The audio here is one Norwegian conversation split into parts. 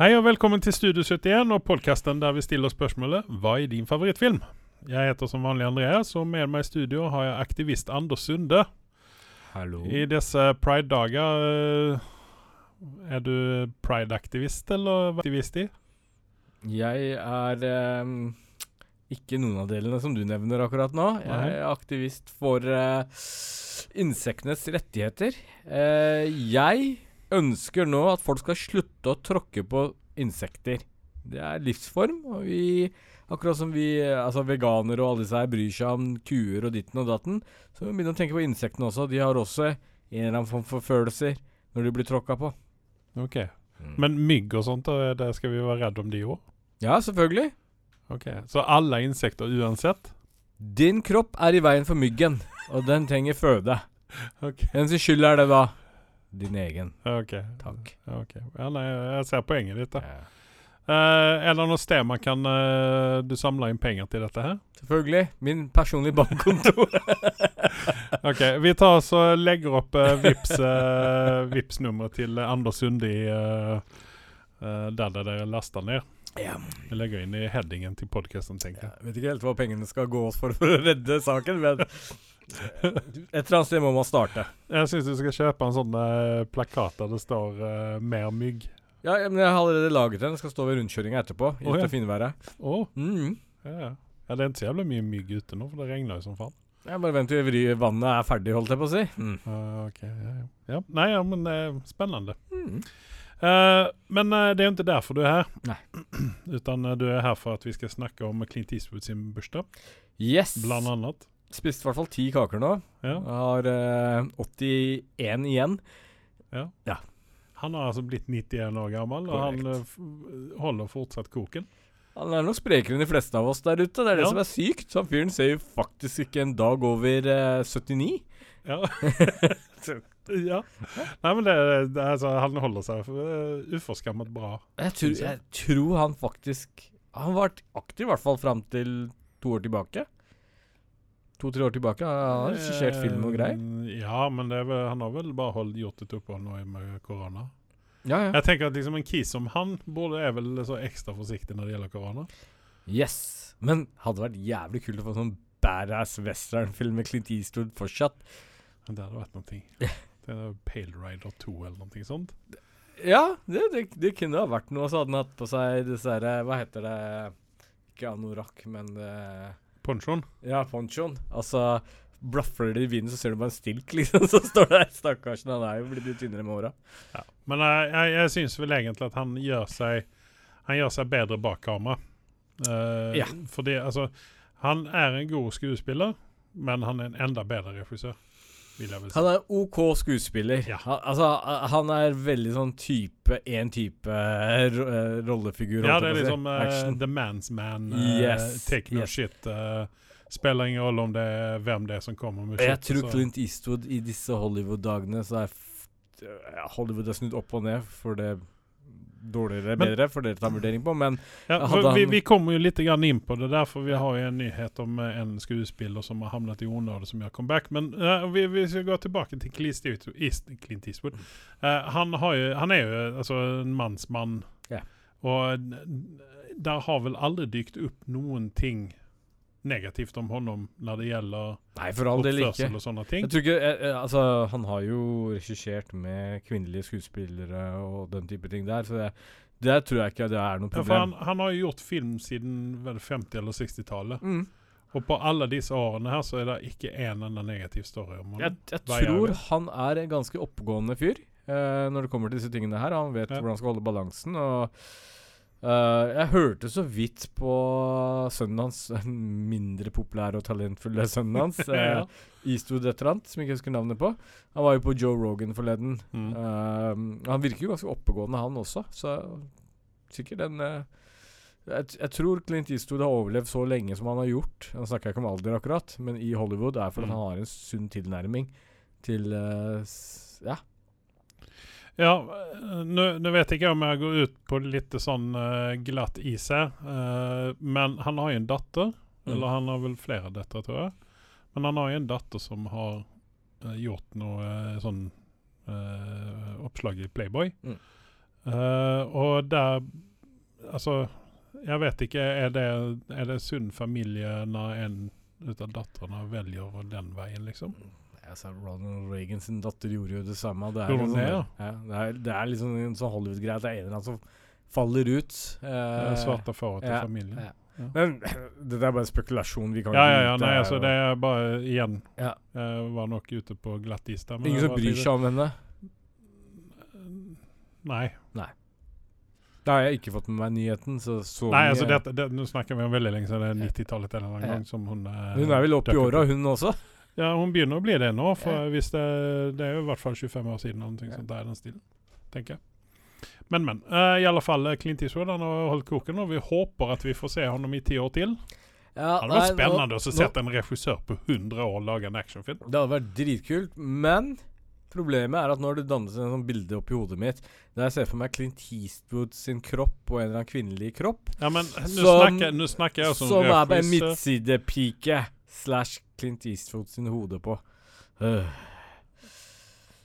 Hei og velkommen til Studio 71 og podkasten der vi stiller spørsmålet Hva er din favorittfilm? Jeg heter som vanlig Andreas, og med meg i studio har jeg aktivist Anders Sunde. Hallo. I disse pride-dager eh, Er du pride-aktivist, eller hva er aktivist i? Jeg er um, ikke noen av delene som du nevner akkurat nå. Jeg er aktivist for uh, insektenes rettigheter. Uh, jeg ønsker nå at folk skal slutte å tråkke på insekter. Det er livsform, og vi Akkurat som vi, eh, altså veganere og alle disse her bryr seg om kuer og ditten og datten, så vi begynner å tenke på insektene også. De har også en eller annen form for følelser når de blir tråkka på. Ok. Men mygg og sånt, da, det skal vi være redd om de òg? Ja, selvfølgelig. Ok. Så alle insekter uansett? Din kropp er i veien for myggen, og den trenger føde. Ok. Hvem sin skyld er det da? Din egen. Ok. Takk. Okay. Ja, nei, jeg ser poenget ditt. da. Eh, er det noe sted man kan uh, du samle inn penger til dette her? Selvfølgelig. Min personlige bankkonto. Ok, Vi tar oss og legger opp uh, Vips uh, Vips-nummeret til Anders Sundi uh, uh, der dere laster ned. Ja. Vi legger inn i headingen til podkasten, tenker jeg. Jeg vet ikke helt hva pengene skal gå oss for for å redde saken, men et eller annet sted må man starte. Jeg syns du skal kjøpe en sånn eh, plakat der det står uh, 'mer mygg'. Ja, men jeg har allerede laget den. Skal stå ved rundkjøringa etterpå. I Å, ja. finværet. Å, Mm. ja, ja. ja, det er ikke så jævlig mye mygg ute nå, for det regner jo som faen. Jeg bare venter til vri- vannet er ferdig, holdt jeg på å si. Mm. Uh, ok, ja, ja. ja. Nei, ja, men det er spennende. Mm. Eh, men uh, det er jo ikke derfor du er her. Nei. Utan uh, du er her for at vi skal snakke om Clint Eastwood sin bursdag, Yes. blant annet. Spiste i hvert fall ti kaker nå. Ja. Har eh, 81 igjen. Ja. ja. Han har altså blitt 91 år gammel, Korrekt. og han holder fortsatt koken. Han er nok sprekere enn de fleste av oss der ute. Det er det Ja. som er sykt. Han fyren ser jo faktisk ikke en dag over eh, 79. Ja. ja. Nei, men det, det altså, han holder seg uh, uforskammet bra. Jeg tror, jeg. tror han faktisk Han har vært aktiv i hvert fall fram til to år tilbake. To-tre år tilbake. Han har regissert film og greier. Eh, Ja, men det vel, han har vel bare holdt, gjort et opphold nå med korona. Ja, ja. Jeg tenker at liksom en kis som han burde er vel så ekstra forsiktig når det gjelder korona. Yes. Men hadde vært jævlig kult å få sånn badass westernfilm med Clint Eastwood fortsatt. Det hadde vært noe. Det Pale Rider 2 eller noe sånt. Ja, det, det, det kunne ha vært noe. Så hadde han hatt på seg disse her eh, Hva heter det? Ikke anorakk, men uh, Ponchoen. Ja, ponchoen. Altså Blaffer det i vinden, så ser du bare en stilk, liksom. Så står det der, stakkarsen. Han er jo blitt litt tynnere med åra. Ja. Men eh, jeg, jeg syns vel egentlig at han gjør seg Han gjør seg bedre bak kamera. Uh, Ja. Fordi altså Han er en god skuespiller, men han er en enda bedre regissør, Han er OK skuespiller. Ja. Han, altså, han er veldig sånn type Én type eh, ro eh, rollefigur. Ja, det er liksom uh, the man's man. Uh, Yes, take no yes. shit. Uh, spiller ingen rolle om det er hvem det er som kommer med shit. jeg tror så- Clint Eastwood i disse Hollywood-dagene så er Hollywood er snudd opp og ned for det dårligere Men- bedre, for dere tar vurdering på, men Ja, for vi, vi kommer jo litt grann in på det der, for vi har jo en nyhet om eh, en skuespiller som har havnet i onåde som gjør comeback. Men uh, vi, vi skal gå tilbake til Clint Eastwood. Clint Eastwood. Uh, han, har jo han er jo altså, en mannsmann, yeah. og der har vel aldri dykt opp noen någonting negativt om honom när det gjelder Nei, for all del ikke. og sånne ting. Jeg tror ikke eh, eh, Altså, han har jo regissert med kvinnelige skuespillere og den type ting der, så det, der tror jeg ikke det er noe Ja, for han, problem. han har jo gjort film siden 50- eller 60-tallet. Mm. Og på alle disse årene her så er det ikke en enda negativ story om han. Jeg, jeg tror han er en ganske oppegående fyr eh, når det kommer til disse tingene her. Han vet Ja. hvordan han skal holde balansen. Og eh, jeg hørte så vidt på sønnen hans, den mindre populære og talentfulle sønnen hans, Ja. uh, Eastwood et eller annet, som jeg ikke husker navnet på. Han var jo på Joe Rogan forleden. Mm. Uh, han virker jo ganske oppegående, han også, så sikkert en jeg, jeg tror Clint Eastwood har overlevd så lenge som han har gjort. Nå snakker ikke om alder, akkurat, men i Hollywood er fordi Mm. han har en sunn tilnærming til Ja. Ja, nå vet vet ikke om jeg går ut på litt sånn uh, glatt is her, uh, men han har jo en datter. Mm. Eller han har vel flere døtre, tror jeg. Men han har jo en datter som har uh, gjort noe sånn oppslag i Playboy. Mm. Og der Altså, jeg vet ikke. Er det, er det sunn familie når en ut av datterne velger den veien, liksom? Altså, Ronald Reagan sin datter gjorde jo det samme. Det er, liksom, det, ja, det er, det er liksom en sånn Hollywood-greie at det er en eller annen som faller ut. eh, Svarte fåret til ja, familien. ja. Ja. Men det er bare spekulasjon. Vi kan Ja, ja, ja. Nei, altså, det er bare igjen Ja. Jeg var nok ute på glatt is der. Ingen som bryr seg om henne? Nei. Da har jeg ikke fått med meg nyheten, så så Nei, altså det, det, Nå snakker vi om veldig lenge siden. Det er 90-tallet en eller annen Ja. gang som hun eh, Hun er vel oppe i åra, hun også? Ja, hun begynner å bli det nå. For Ja. det, det er jo i hvert fall 25 år siden. Noe Ja. sånt der den stilen, tenker jeg. Men, men. Uh, I alle fall eh, Clint Eastwood han har holdt koken, og vi håper at vi får se ham i ti år til. Ja, Det hadde vært spennende å se en regissør på 100 år lage en actionfilm. Det hadde vært dritkult, men problemet er at når det dannes en sånn bilde oppi hodet mitt der jeg ser for meg Clint Eastwood sin kropp og en eller annen kvinnelig kropp, Ja, men nå Som- snakker, snakker jeg som, som er på en midtsidepike slash Clint Eastwood sin hode på. Uh.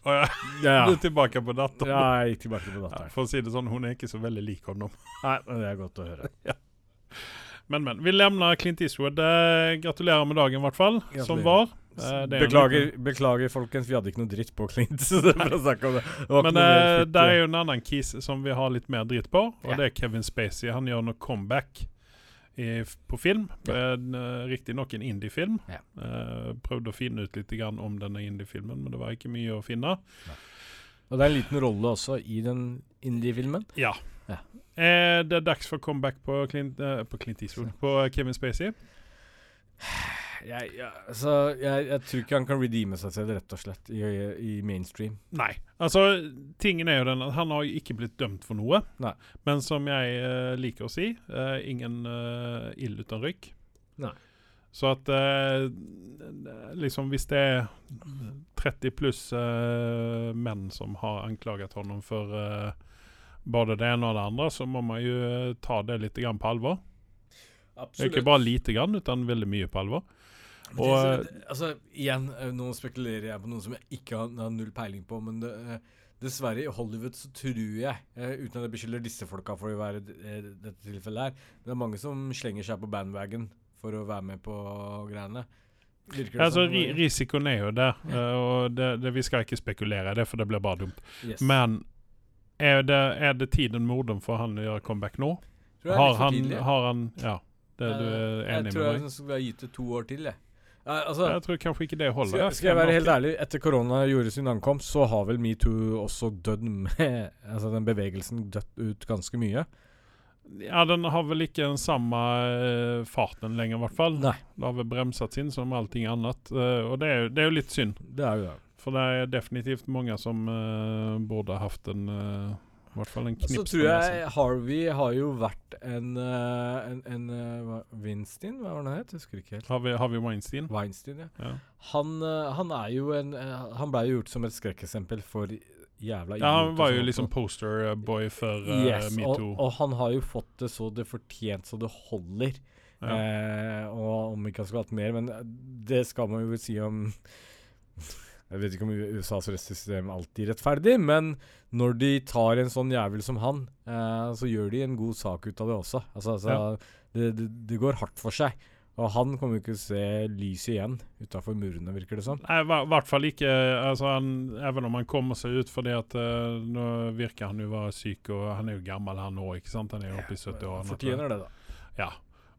Oh, ja. Ja. Du er tilbake på datteren. ja, jeg gikk tilbake på Ja, for å si det sånn, hun er ikke så veldig lik honom. Nei, men det er godt å høre. Men, men. Vi lemner Clint Eastwood. Eh, gratulerer med dagen, i hvert fall. Som var. Eh, er beklager, beklager, folkens. Vi hadde ikke noe dritt på Clint. Men eh, der er jo en annen kis som vi har litt mer dritt på, og Ja. det er Kevin Spacey. Han gjør noe comeback i, på film. Ja. Ja. Riktignok en indiefilm. Ja. Uh, prøvde å finne ut litt grann om denne indiefilmen, men det var ikke mye å finne. Og det er en liten rolle også i den indie-filmen. Ja. Ja. Er det dags for comeback på Clint, uh, på Clint Eastwood? På Kevin Spacey? Jeg, jeg, altså, jeg, jeg tror ikke han kan redeeme seg selv, rett og slett, i, i mainstream. Nei. Altså, tingen er jo den at han har jo ikke blitt dømt for noe. Nei. Men som jeg uh, liker å si, uh, ingen uh, ild uten røyk. Nei. Så at liksom hvis det er 30 pluss menn som har anklaget honom for både det ene og det andre, så må man jo ta det litt grann på alvor. Absolutt. Ikke bare lite grann, utan veldig mye på alvor. Og, så- altså, igjen, eh, nå spekulerer jeg på noe som jeg ikke har, har null peiling på, men det, eh, dessverre, i Hollywood så tror jeg, eh, uten at jeg beskylder disse folka for å være eh, dette tilfellet her, men det er mange som slenger seg på bandwagon for å være med på greiene. Virker det Altså, sånn? ri risikoen er jo der, eh, og det, det, vi skal ikke spekulere i det, for det blir bare dumt. Yes. Men er det, er det tiden moden for han å gjøre comeback nå? Har han, har han Ja, det du er enig med meg? Jeg tror jeg skulle ha gitt det to år til, jeg. Altså, Jeg tror kanskje ikke det holder. skal, skal jeg være helt ærlig, etter korona gjorde sin ankomst, så har vel metoo også dødd med Altså den bevegelsen dødd ut ganske mye. Ja, den har vel ikke den samme uh, farten lenger, i hvert fall. Nei, Det har vel bremset inn som allting annet. uh, og det er, det er jo litt synd. det er jo det. For det er definitivt mange som uh, burde hatt en eh, I hvert fall en knips. Så tror jeg Harvey har jo vært en en, En, en Winstein, hva- var det han het? Husker ikke helt. Harvey, Harvey Weinstein? Weinstein, ja. Ja. Han, eh, han er jo en eh, Han blei gjort som et skrekkeksempel for jævla ja, han var jo liksom posterboy for uh, Yes, og, metoo. og han har jo fått det så det fortjent så det holder. Ja. Eh, og om ikke han skulle hatt mer, men eh, det skal man jo si om Jeg vet ikke om USAs rettssystem alltid er rettferdig, men når de tar en sånn jævel som han, eh, så gjør de en god sak ut av det også. Altså, altså Ja. det, det, det går hardt for seg. Og han kommer ikke til å se lyset igjen utafor murene, virker det som. Nei, i hvert fall ikke altså han, Even om han kommer seg ut fordi at uh, Nå virker han jo være syk, og han er jo gammel han òg, ikke sant? Han er jo oppe i 70-årene. Fortjener det, da. Ja.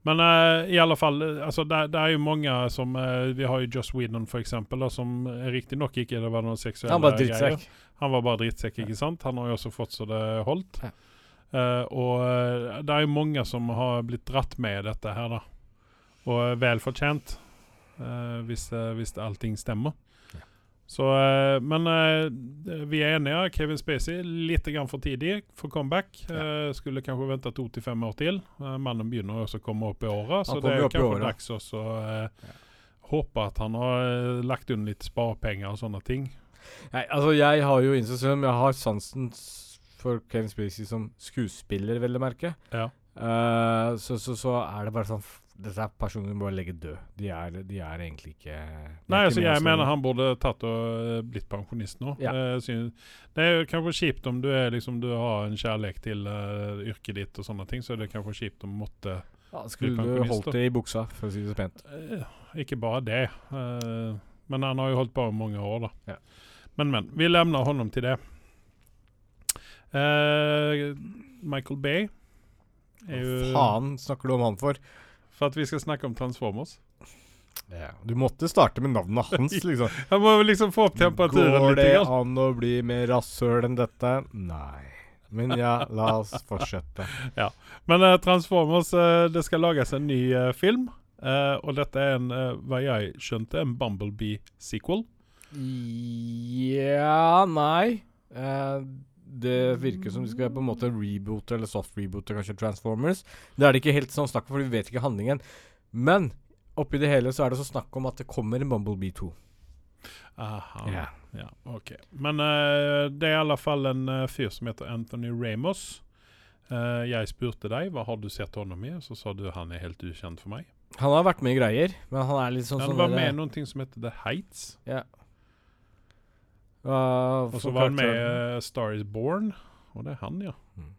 Men eh, i alle fall, eh, altså det, det er jo mange som eh, Vi har jo Joss Whedon, for eksempel, da, som riktignok ikke det var noen seksuelle Han var greier. drittsekk. Han var bare drittsekk, ikke sant? Han har jo også fått så det holdt. Ja. Eh, og eh, det er jo mange som har blitt dratt med i dette her, da. Og eh, vel fortjent, hvis, hvis allting stemmer. Ja. Så, eh, men eh, vi er enige. Kevin Spacey litt grann for tidlig for comeback. Eh, skulle kanskje vente to til fem år til. Mannen begynner også å komme opp i åra, så det er kanskje dags også eh, håpe at han har lagt unna litt sparepenger og sånne ting. Nei, altså jeg har jo innsett jeg har sansen for Kevin Spacey som skuespiller, vel å merke. Ja. Uh, så, så, så er det bare sånn f- Dette er legge død. De er, de er egentlig ikke er Nei, ikke altså jeg mener han burde tatt og eh, blitt pensjonist nå. Ja. Eh, det er kanskje kjipt om du, er, liksom, du har en kjærlighet til uh, yrket ditt og sånne ting, så er det kanskje kjipt om måtte ja, Skulle du holdt det i buksa, for å si det så pent. Ikke bare det. Uh, men han har jo holdt på i mange år, da. Ja. Men, men. Vi levner honom til det. Uh, Michael Bay er jo Faen snakker du om han for? For at vi skal snakke om Transformers. Ja, Du måtte starte med navnet hans, liksom. Jeg må liksom få opp temperaturen Går det litt, an å bli mer rasshøl enn dette? Nei. Men ja, la oss fortsette. ja. Men uh, Transformers, uh, det skal lages en ny uh, film. eh, og dette er en, hva jeg skjønte, en Bumblebee-sequel. Ja Nei. Det virker som de skal på en måte reboote eller soft reboote kanskje Transformers. Det er det ikke helt sånn snakk om, for vi vet ikke handlingen. Men oppi det hele så er det så snakk om at det kommer en Bumblebee 2. Aha. Ja. Ja, ok. Men uh, det er i alle fall en uh, fyr som heter Anthony Ramos. Uh, jeg spurte deg hva har du sett honom i, så sa du han er helt ukjent for meg. Han har vært med i greier, men han er litt sånn han sånn var med i noe som heter The Heights. Hva- Og så var han med i karakteren? eh, Star Is Born. Og det er han, ja. Mm.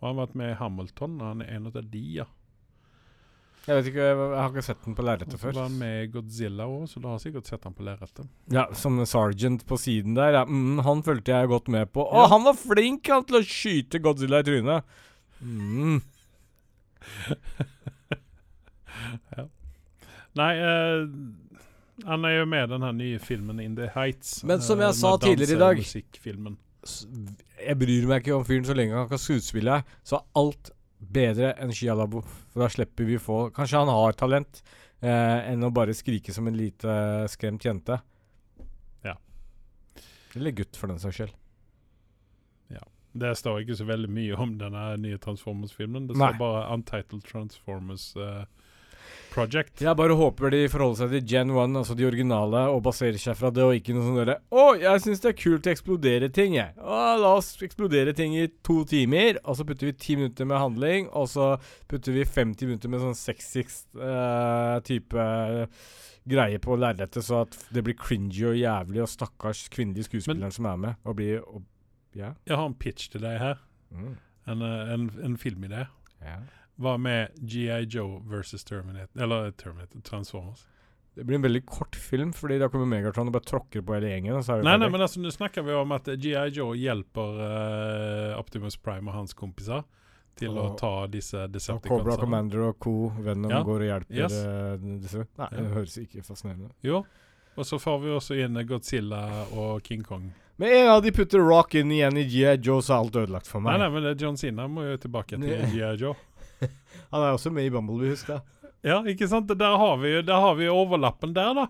Og han har vært med i Hamilton. Og han er en av de, ja. Jeg vet ikke, jeg, har ikke sett den på Og lerretet så var han med i Godzilla òg, så du har sikkert sett han på lerretet. Ja, Som sergeant på siden der. Ja. Mm, han fulgte jeg godt med på. Å, Ja. han var flink han til å skyte Godzilla i trynet! Mm. Nei, eh, han er jo med i den her nye filmen In The Heights. Men som eh, jeg sa tidligere i dag- Jeg bryr meg ikke om fyren så lenge han kan skuespille. Så er alt bedre enn Shia LaBeouf. For da slipper vi få Kanskje han har talent, eh, enn å bare skrike som en lite eh, skremt jente. Ja. Eller gutt, for den saks skyld. Det står ikke så veldig mye om denne nye Transformers-filmen. Det Nei. står bare Untitled Transformers eh, Project. Jeg bare håper de forholder seg til Gen 1, altså de originale, og baserer seg fra det, og ikke noe sånn derre Å, jeg syns det er kult å eksplodere ting, jeg. Å, la oss eksplodere ting i to timer, og så putter vi ti minutter med handling, og så putter vi 50 minutter med sånn sexist eh, type eh, greie på lerretet, så at det blir cringy og jævlig, og stakkars kvinnelige skuespilleren som er med, og blir og, yeah. Jeg har en pitch til deg her. Mm. En, eh, en, en filmidé. ja. Hva med GI Joe versus Terminator Eller Terminator Transformers? Det blir en veldig kort film, fordi da kommer Megatron og bare tråkker på hele gjengen, og Nei, nei, men altså, nå snakker vi om at GI Joe hjelper uh, Optimus Prime og hans kompiser til å ta disse Decepticonsene. Cobra Commander og co. Venom Ja. går og hjelper Yes. eh, disse. Nei, Ja. det høres ikke fascinerende. Jo. Og så får vi også inn Godzilla og King Kong. Med en gang de putter Rock inn igjen i G.I. Joe, så er alt ødelagt for meg. nei, nei, men John Cena må jo tilbake til GI Joe. Han er også med i Bumblebee, husk det. Ja, ikke sant? Der har vi, der har vi overlappen der, da.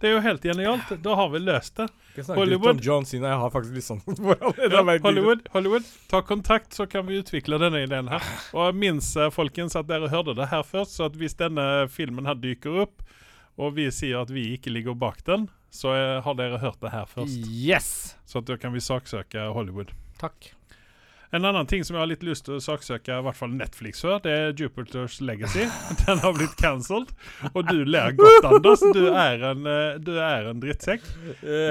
Det er jo helt genialt. Da har vi løst det. Hollywood. John Cena, jeg har faktisk litt sånn. Ja. Hollywood, Hollywood, ta kontakt, så kan vi utvikle denne ideen her. Og minns eh, folkens at dere hørte det her først, så at hvis denne filmen her dyker opp, og vi sier at vi ikke ligger bak den, så eh, har dere hørt det her først. Yes! Så at da kan vi saksøke Hollywood. Takk. En annen ting som jeg har litt lyst til å saksøke i hvert fall Netflix for, det er Jupiters Legacy. Den har blitt cancelled. Og du ler godt, Anders. Du er en, eh, du er en drittsekk.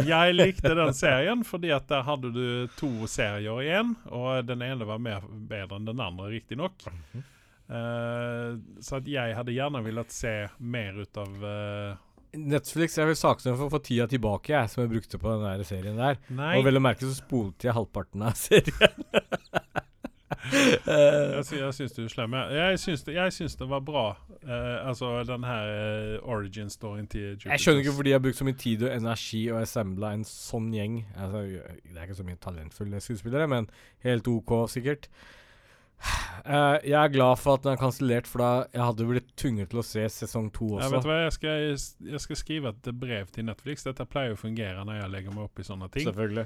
Jeg likte den serien fordi at der hadde du to serier i én, og den ene var mer bedre enn den andre, riktignok. Uh, så at jeg hadde gjerne villet se mer ut av eh, Netflix jeg vil saksøke for å få tida tilbake, jeg, som jeg brukte på den der serien der. Nei, Og vel å merke så spolte jeg halvparten av serien. uh, jeg, jeg syns du er slem. Jeg, jeg, syns det, jeg syns det var bra. Uh, altså den her uh, origin-storyen til Jupiter. Jeg skjønner ikke fordi jeg har brukt så mye tid og energi og assembla en sånn gjeng. Altså, det er ikke så mye talentfulle skuespillere, men helt OK, sikkert. Eh, jeg er glad for at den er kansellert, for da jeg hadde blitt tvunget til å se sesong to Ja, vet også. du hva, jeg skal, jeg skal skrive et brev til Netflix. Dette pleier å fungere når jeg legger meg opp i sånne ting. Selvfølgelig.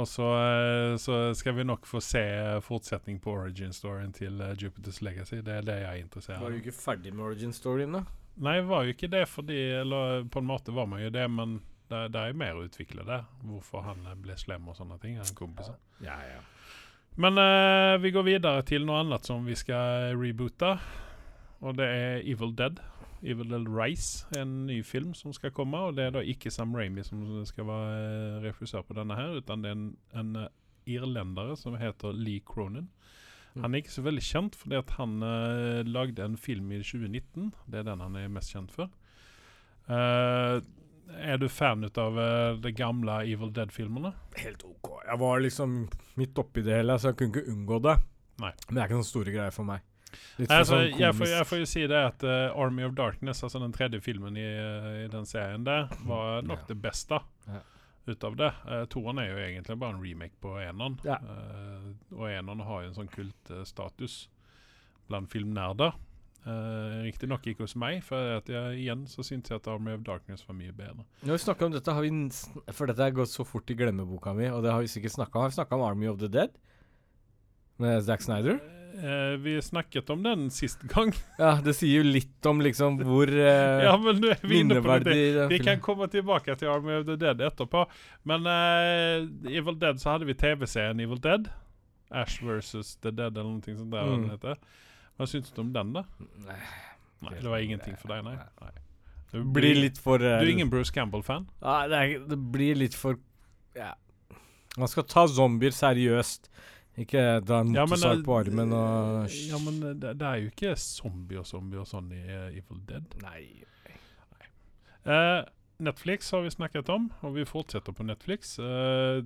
Og så, eh, så skal vi nok få se fortsetning på origin-storyen til eh, Jupiters Legacy. Det er det jeg er interessert Var du ikke ferdig med origin-storyen, da? Nei, jeg var jo ikke det fordi Eller på en måte var man jo det, men det, det er mer å utvikle det. Hvorfor han ble slem og sånne ting. En kompis. Ja, ja. Men eh, vi går videre til noe annet som vi skal reboote. og det er Evil Dead. Evil Dead Rise, en ny film som skal komme. Og det er da ikke Sam Ramy som skal være eh, regissør på denne her, utan det er en, en eh, irlendere som heter Lee Cronin. Mm. Han er ikke så veldig kjent fordi at han uh, lagde en film i 2019. Det er den han er mest kjent for. Eh, er du fan av uh, de gamle Evil Dead-filmene? Helt OK. Jeg var liksom midt oppi det hele, så jeg kunne ikke unngå det. Nei. Men det er ikke noen store greier for meg. Nei, altså, sånn jeg, får, jeg får jo si det at uh, Army of Darkness, altså den tredje filmen i, eh, i den serien der, var nok Ja. det beste Ja. ut av det. Uh, Toren er jo egentlig bare en remake på eneren. Ja. Uh, og eneren har jo en sånn kultstatus blant filmnerder. Uh, Riktignok ikke hos meg, for at jeg, igjen så syntes jeg at Army of Darkness var mye bedre. Når vi snakker om dette, har vi For dette har gått så fort i glemmeboka mi, og det har vi sikkert snakka om. Har vi snakka om Army of the Dead? Med Zack Snyder? Uh, vi snakket om den sist gang. Ja, det sier jo litt om liksom hvor uh, ja, men nå er vi inne på det. Vi kan komme tilbake til Army of the Dead etterpå. Men uh, Evil Dead så hadde vi TV-serien Evil Dead. Ash versus The Dead eller noe sånt der. Mm. den heter. Hva syns du om den, da? Nei, Nei, Det var ingenting for deg, nei? nei. Det blir litt for Du uh, er ingen Bruce Campbell-fan? Nei, det, er, det blir litt for Ja. Man skal ta zombier seriøst. Ikke dra en Ja, men, motorsag eh, på armen og Ja, men eh, det, det er jo ikke zombie og zombie og sånn i eh, Evil Dead. Nei. Eh, Netflix har vi snakket om, og vi fortsetter på Netflix. Uh,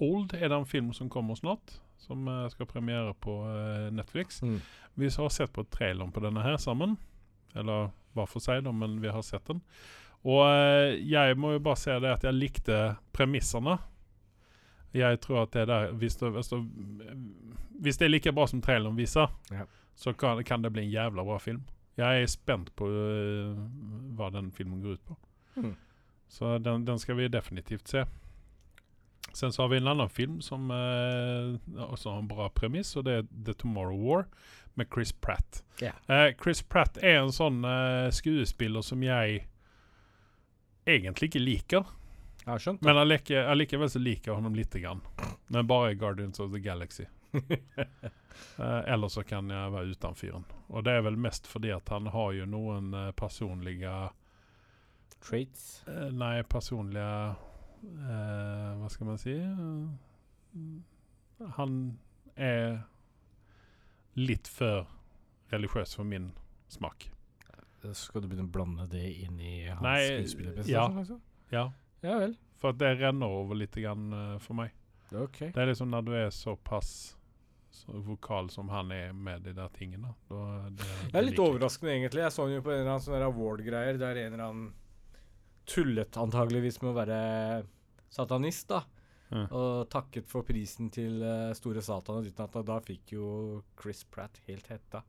Old er den en film som kommer snart, som uh, skal premiere på uh, Netflix. Mm. Vi har sett på traileren på denne her sammen. Eller hva for seg, da, men vi har sett den. Og eh, jeg må jo bare si det at jeg likte premissene. Jeg tror at det der Hvis det, det, hvis det er like bra som traileren viser, Ja. så kan, kan det bli en jævla bra film. Jeg er spent på eh, hva den filmen går ut på. Mm. Så den, den skal vi definitivt se. Sen så har vi en annen film som eh, også har en bra premiss, og det er The Tomorrow War med Chris Pratt. Yeah. Eh, Chris Pratt er en sånn eh, skuespiller som jeg egentlig ikke liker. Jeg har skjønt. Men allike- allikevel så liker jeg ham lite grann. Men bare i Guardians of the Galaxy. Eh, eller så kan jeg være uten fyren. Og det er vel mest fordi at han har jo noen eh, personlige Traits. Eh, Nei, personlige eh, Hva skal man si? Eh, han er litt for religiøs for min smak. Skal du begynne å blande det inn i hans Nei, Ja. liksom? Ja, ja vel. for at det renner over litt grann, uh, for meg. Okay. Det er liksom når du er såpass så vokal som han er med de der tingene. Da, det, Det er litt overraskende, egentlig. Jeg så han jo på en eller annen sånn award-greier der en eller annen tullet antageligvis med å være satanist, da. Ja. Og takket for prisen til uh, Store Satan og ditt natt, og da fikk jo Chris Pratt helt hetta.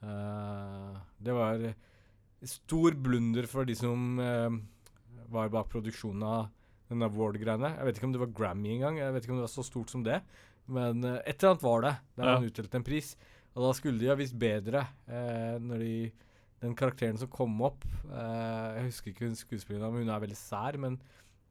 Uh, det var stor blunder for de som uh, var bak produksjonen av den award-greiene. Jeg vet ikke om det var Grammy engang, jeg vet ikke om det var så stort som det. Men et eller annet var det, der Ja. han utdelte en pris. Og da skulle de ha visst bedre når de Den karakteren som kom opp eh, Jeg husker ikke hun skuespilleren, men hun er veldig sær. Men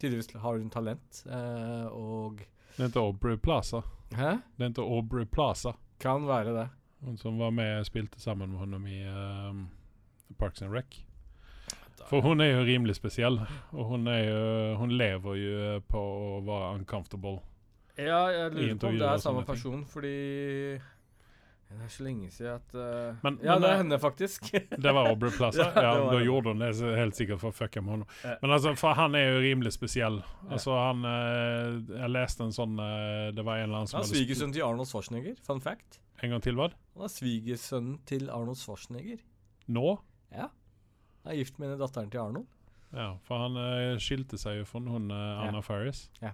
tydeligvis har hun talent. Eh, og Den heter Aubrey Plaza. Hæ? Den heter Aubrey Plaza. Kan være det. Hun som var med og spilte sammen med honom i ehm, Parks and Rec. For hun er jo rimelig spesiell, og hun, er jo, hun lever jo på å være uncomfortable. Ja, jeg lurer på om det er samme person, fordi Det er så lenge siden at uh, Men- Ja, men, det henne, faktisk. Det var Aubrey Plaza? Ja, ja, da gjorde hun det helt sikkert for å fucke med honom. Ja. Men altså, for han er jo rimelig spesiell. Altså, han uh, Jeg leste en sånn uh, Det var en eller annen som Han er svigersønnen til Arnold Schwarzenegger. Fun fact. En gang til, hva? Han er svigersønnen til Arnold Schwarzenegger. Nå? Ja. Han er gift med datteren til Arnold. Ja, for han skilte seg jo fra hun Anna Faris. Ja.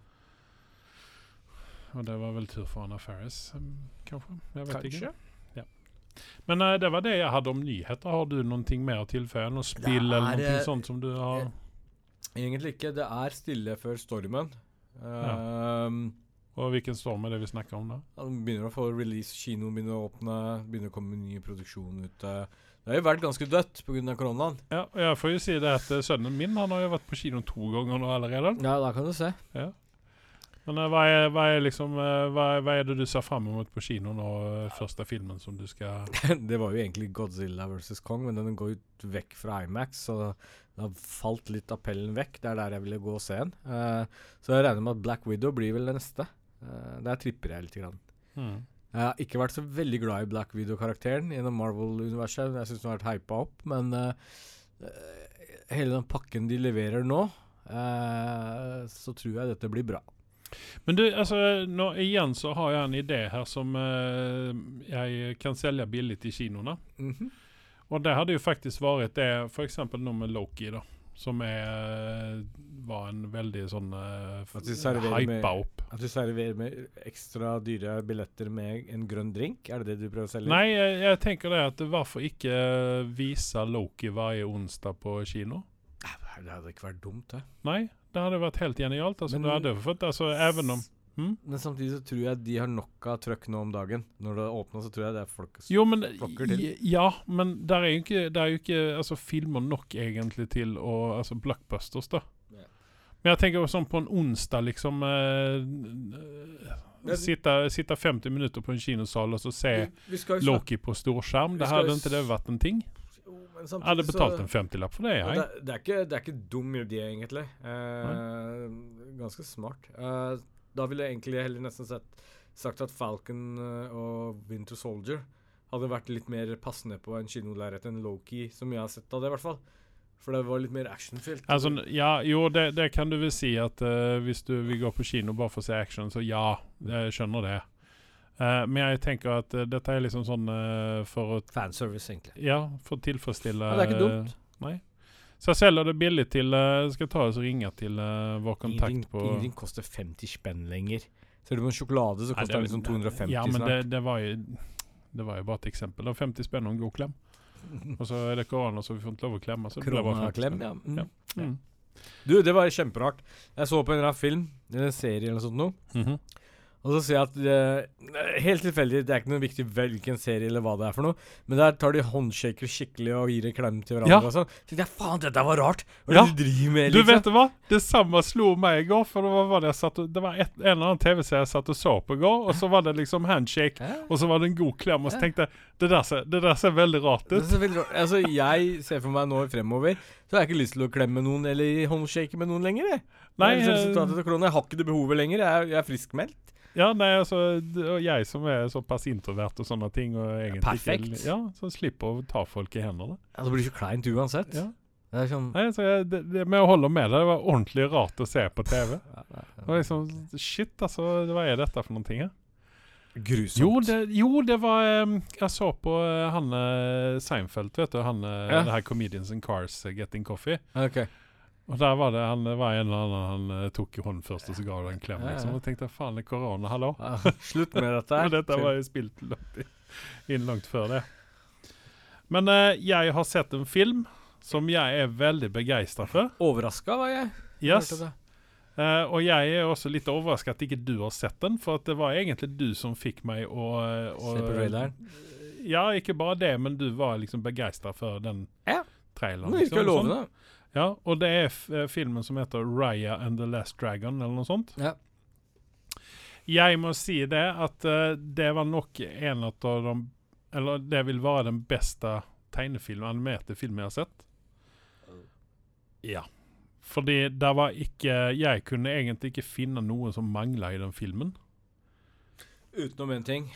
Og det var vel tur for Anna Faris, kanskje? Jeg vet Kanskje. ikke. Men uh, det var det jeg hadde om nyheter. Har du noen ting mer å tilføye? Noe spill eller er, noe eh, sånt som du har Egentlig ikke. Det er stille før stormen. Um, Og hvilken storm er det vi snakker om da? Han begynner å få release, kinoen begynner å åpne, begynner å komme ny produksjon ute. Det har jo vært ganske dødt pga. koronaen. Ja, og jeg får jo si det at eh, sønnen min han har jo vært på kino to ganger nå allerede. Ja, da kan du se. Ja. Men uh, hva, er, hva, er liksom, uh, hva, er- hva er det du ser fram mot på kino nå, uh, første filmen som du skal det var jo egentlig Godzilla versus Kong, men den går ut vekk fra Imax, så det har falt litt appellen vekk. Det er der jeg ville gå og se den. Så jeg regner med at Black Widow blir vel det neste. Der tripper jeg litt. Grann. Mm. Jeg har ikke vært så veldig glad i Black Widow-karakteren gjennom Marvel-universet. Jeg syns den har vært hypa opp, men hele den pakken de leverer nå, så tror jeg dette blir bra. Men du, altså, nå, igjen så har jeg en idé her som eh, jeg kan selge billig i kinoene. Mhm. Og det hadde jo faktisk vært det f.eks. nå med Loki, da. Som er, eh, var en veldig sånn uh, med- hypa opp. At du serverer med ekstra dyre billetter med en grønn drink? Er det det du prøver å selge? Nei, jeg, jeg tenker det at hvorfor ikke vise Loki hver onsdag på kino? Det hadde ikke vært dumt, det. Nei, det hadde vært helt genialt. Altså, Men- du hadde fått, altså, om hm? Men samtidig så tror jeg de har nok av trøkk nå om dagen. Når det åpner, så tror jeg det er folk som Jo, men flokker til. Ja, men der er jo ikke, det er jo ikke altså, filmer nok egentlig til å Altså blockbusters, da. Ja. Men jeg tenker sånn på en onsdag, liksom eh, sitte, sitte 50 minutter på en kinosal og så se Loki på storskjerm. Det hadde ikke det vært en ting? Jo, men Jeg hadde betalt så- en 50-lapp for det, jeg. det, det, er ikke, det er ikke dum idé, egentlig. Eh, ganske smart. Eh, da ville jeg egentlig heller nesten sett, sagt at Falcon eh, og Winter Soldier hadde vært litt mer passende på en kinolerret enn Loki, som jeg har sett av det, i hvert fall. For det var litt mer actionfylt. Altså, ja, jo, det, det kan du vel si at uh, hvis du vil gå på kino bare for å se action, så ja, jeg skjønner det. Eh, men jeg tenker at uh, dette er liksom sånn uh, for å Fanservice, egentlig. Ja, for å tilfredsstille Ja, det er ikke dumt. Nei. Så jeg selger det billig til uh, Skal ta og ringe til vår kontakt Ingenting, på ingenting koster 50 spenn lenger. Ser du på en sjokolade, så koster den liksom 250 Ja, men snart. det, det, var jo, det var jo bare et eksempel. Det var 50 spenn og en god klem. Og så er det korona, så vi får ikke lov å klemme. Så det bare 50 Koronaklem, ja. Mm. Ja. Mm. Du, det var kjemperart. Jeg så på en eller annen film, eller en serie eller noe sånt noe. Mhm. Og så ser jeg at uh, Helt tilfeldig, det er ikke noe viktig hvilken serie eller hva det er for noe, men der tar de håndshaker skikkelig og gir en klem til hverandre Ja. og sånn. Så jeg faen, dette var rart! Hva Ja. du driver med, Du liksom? vet hva? Det samme slo meg i går. For det var, det satt det var et, en eller annen TV-serie jeg satt og så på i går, og så var det liksom handshake, Hæ? og så var det en god klem, og så tenkte jeg det der ser, det der ser veldig rart ut. så veldig rart. Altså, jeg ser for meg nå fremover, så har jeg ikke lyst til å klemme noen eller håndshake med noen lenger. Jeg. Nei, jeg, eh. Jeg har ikke det behovet lenger. Jeg er, jeg er friskmeldt. Ja, nei, altså Og jeg som er såpass introvert og sånne ting og egentlig Perfekt. Ikke, ja, så slipper å ta folk i hendene. Ja, det blir ikke kleint uansett. Ja. Det er sånn Nei, så jeg, det, det, men jeg holder med deg. Det var ordentlig rart å se på TV. Det var liksom Shit, altså. Hva er dette for noen ting? her? Grusomt. Jo det, jo, det var Jeg så på Hanne han eh, Seinfeld, vet du. Han eh, Ja. det her Comedians in Cars, eh, Getting Coffee. Ok. Og der var det han var en eller annen han eh, tok i hånden først, og så ga du en klem. Liksom Og tenkte faen, det er korona, hallo? Ja, slutt med dette. Men dette var jo spilt langt inn langt før det. Men eh, jeg har sett en film som jeg er veldig begeistra for. Overraska var jeg. Yes. Eh, og jeg er også litt overraska at ikke du har sett den, for det var egentlig du som fikk meg å, å Se på traileren. Ja, ikke bare det, men du var liksom begeistra for den Ja. traileren. Det virker liksom, lovende. Sånn. Ja, og det er eh, filmen som heter Raya and the Last Dragon, eller noe sånt. Ja. Jeg må si det at uh, det var nok en av de Eller det vil være den beste tegnefilmen, animerte filmen jeg har sett. Ja. Fordi det var ikke Jeg kunne egentlig ikke finne noe som mangla i den filmen. Utenom én ting.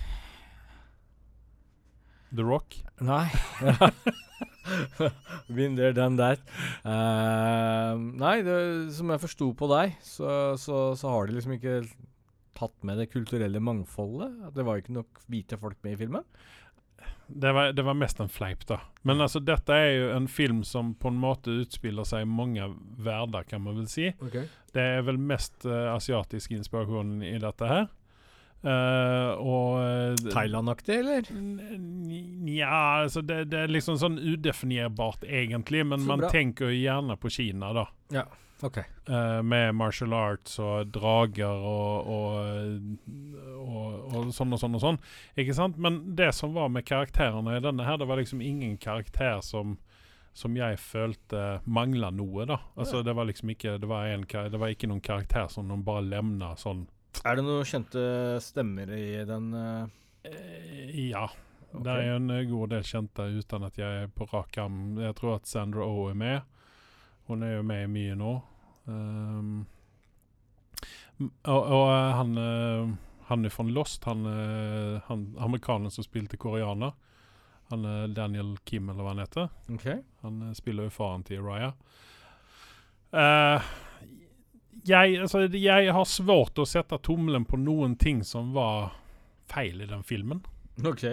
The Rock. Nei. Been there, done that. Uh, nei, det, som jeg forsto på deg, så, så, så har de liksom ikke tatt med det kulturelle mangfoldet. Det var ikke nok hvite folk med i filmen. Det var, det var mest en fleip, da. Men altså, dette er jo en film som på en måte utspiller seg i mange verdener, kan man vel si. Det er vel mest uh, asiatisk inspirasjon i dette her. Eh, og eh, Thailand-aktig, eller? Nja, altså det, det er liksom sånn udefinerbart, egentlig. Men man tenker jo gjerne på Kina, da. Ok. Uh, med martial arts og drager og, og, og, og sånn og sånn og sånn. Ikke sant? Men det som var med karakterene i denne her, det var liksom ingen karakter som som jeg følte mangla noe, da. Altså, det var liksom ikke Det var, en, det var ikke noen karakter som de bare lemna sånn Er det noen kjente stemmer i den? eh? Eh, ja. Okay. Det er en eh, god del kjente uten at jeg er på rak arm. Jeg tror at Sandra Oh er med. Hun er jo med i mye nå. Um, og, og han Han er fra Lost, han, han amerikaneren som spilte koreaner. Han er Daniel Kim, eller hva han heter. Okay. Han spiller jo faren til Raya. Eh, jeg, altså, jeg har svårt å sette tommelen på noen ting som var feil i den filmen. Ok.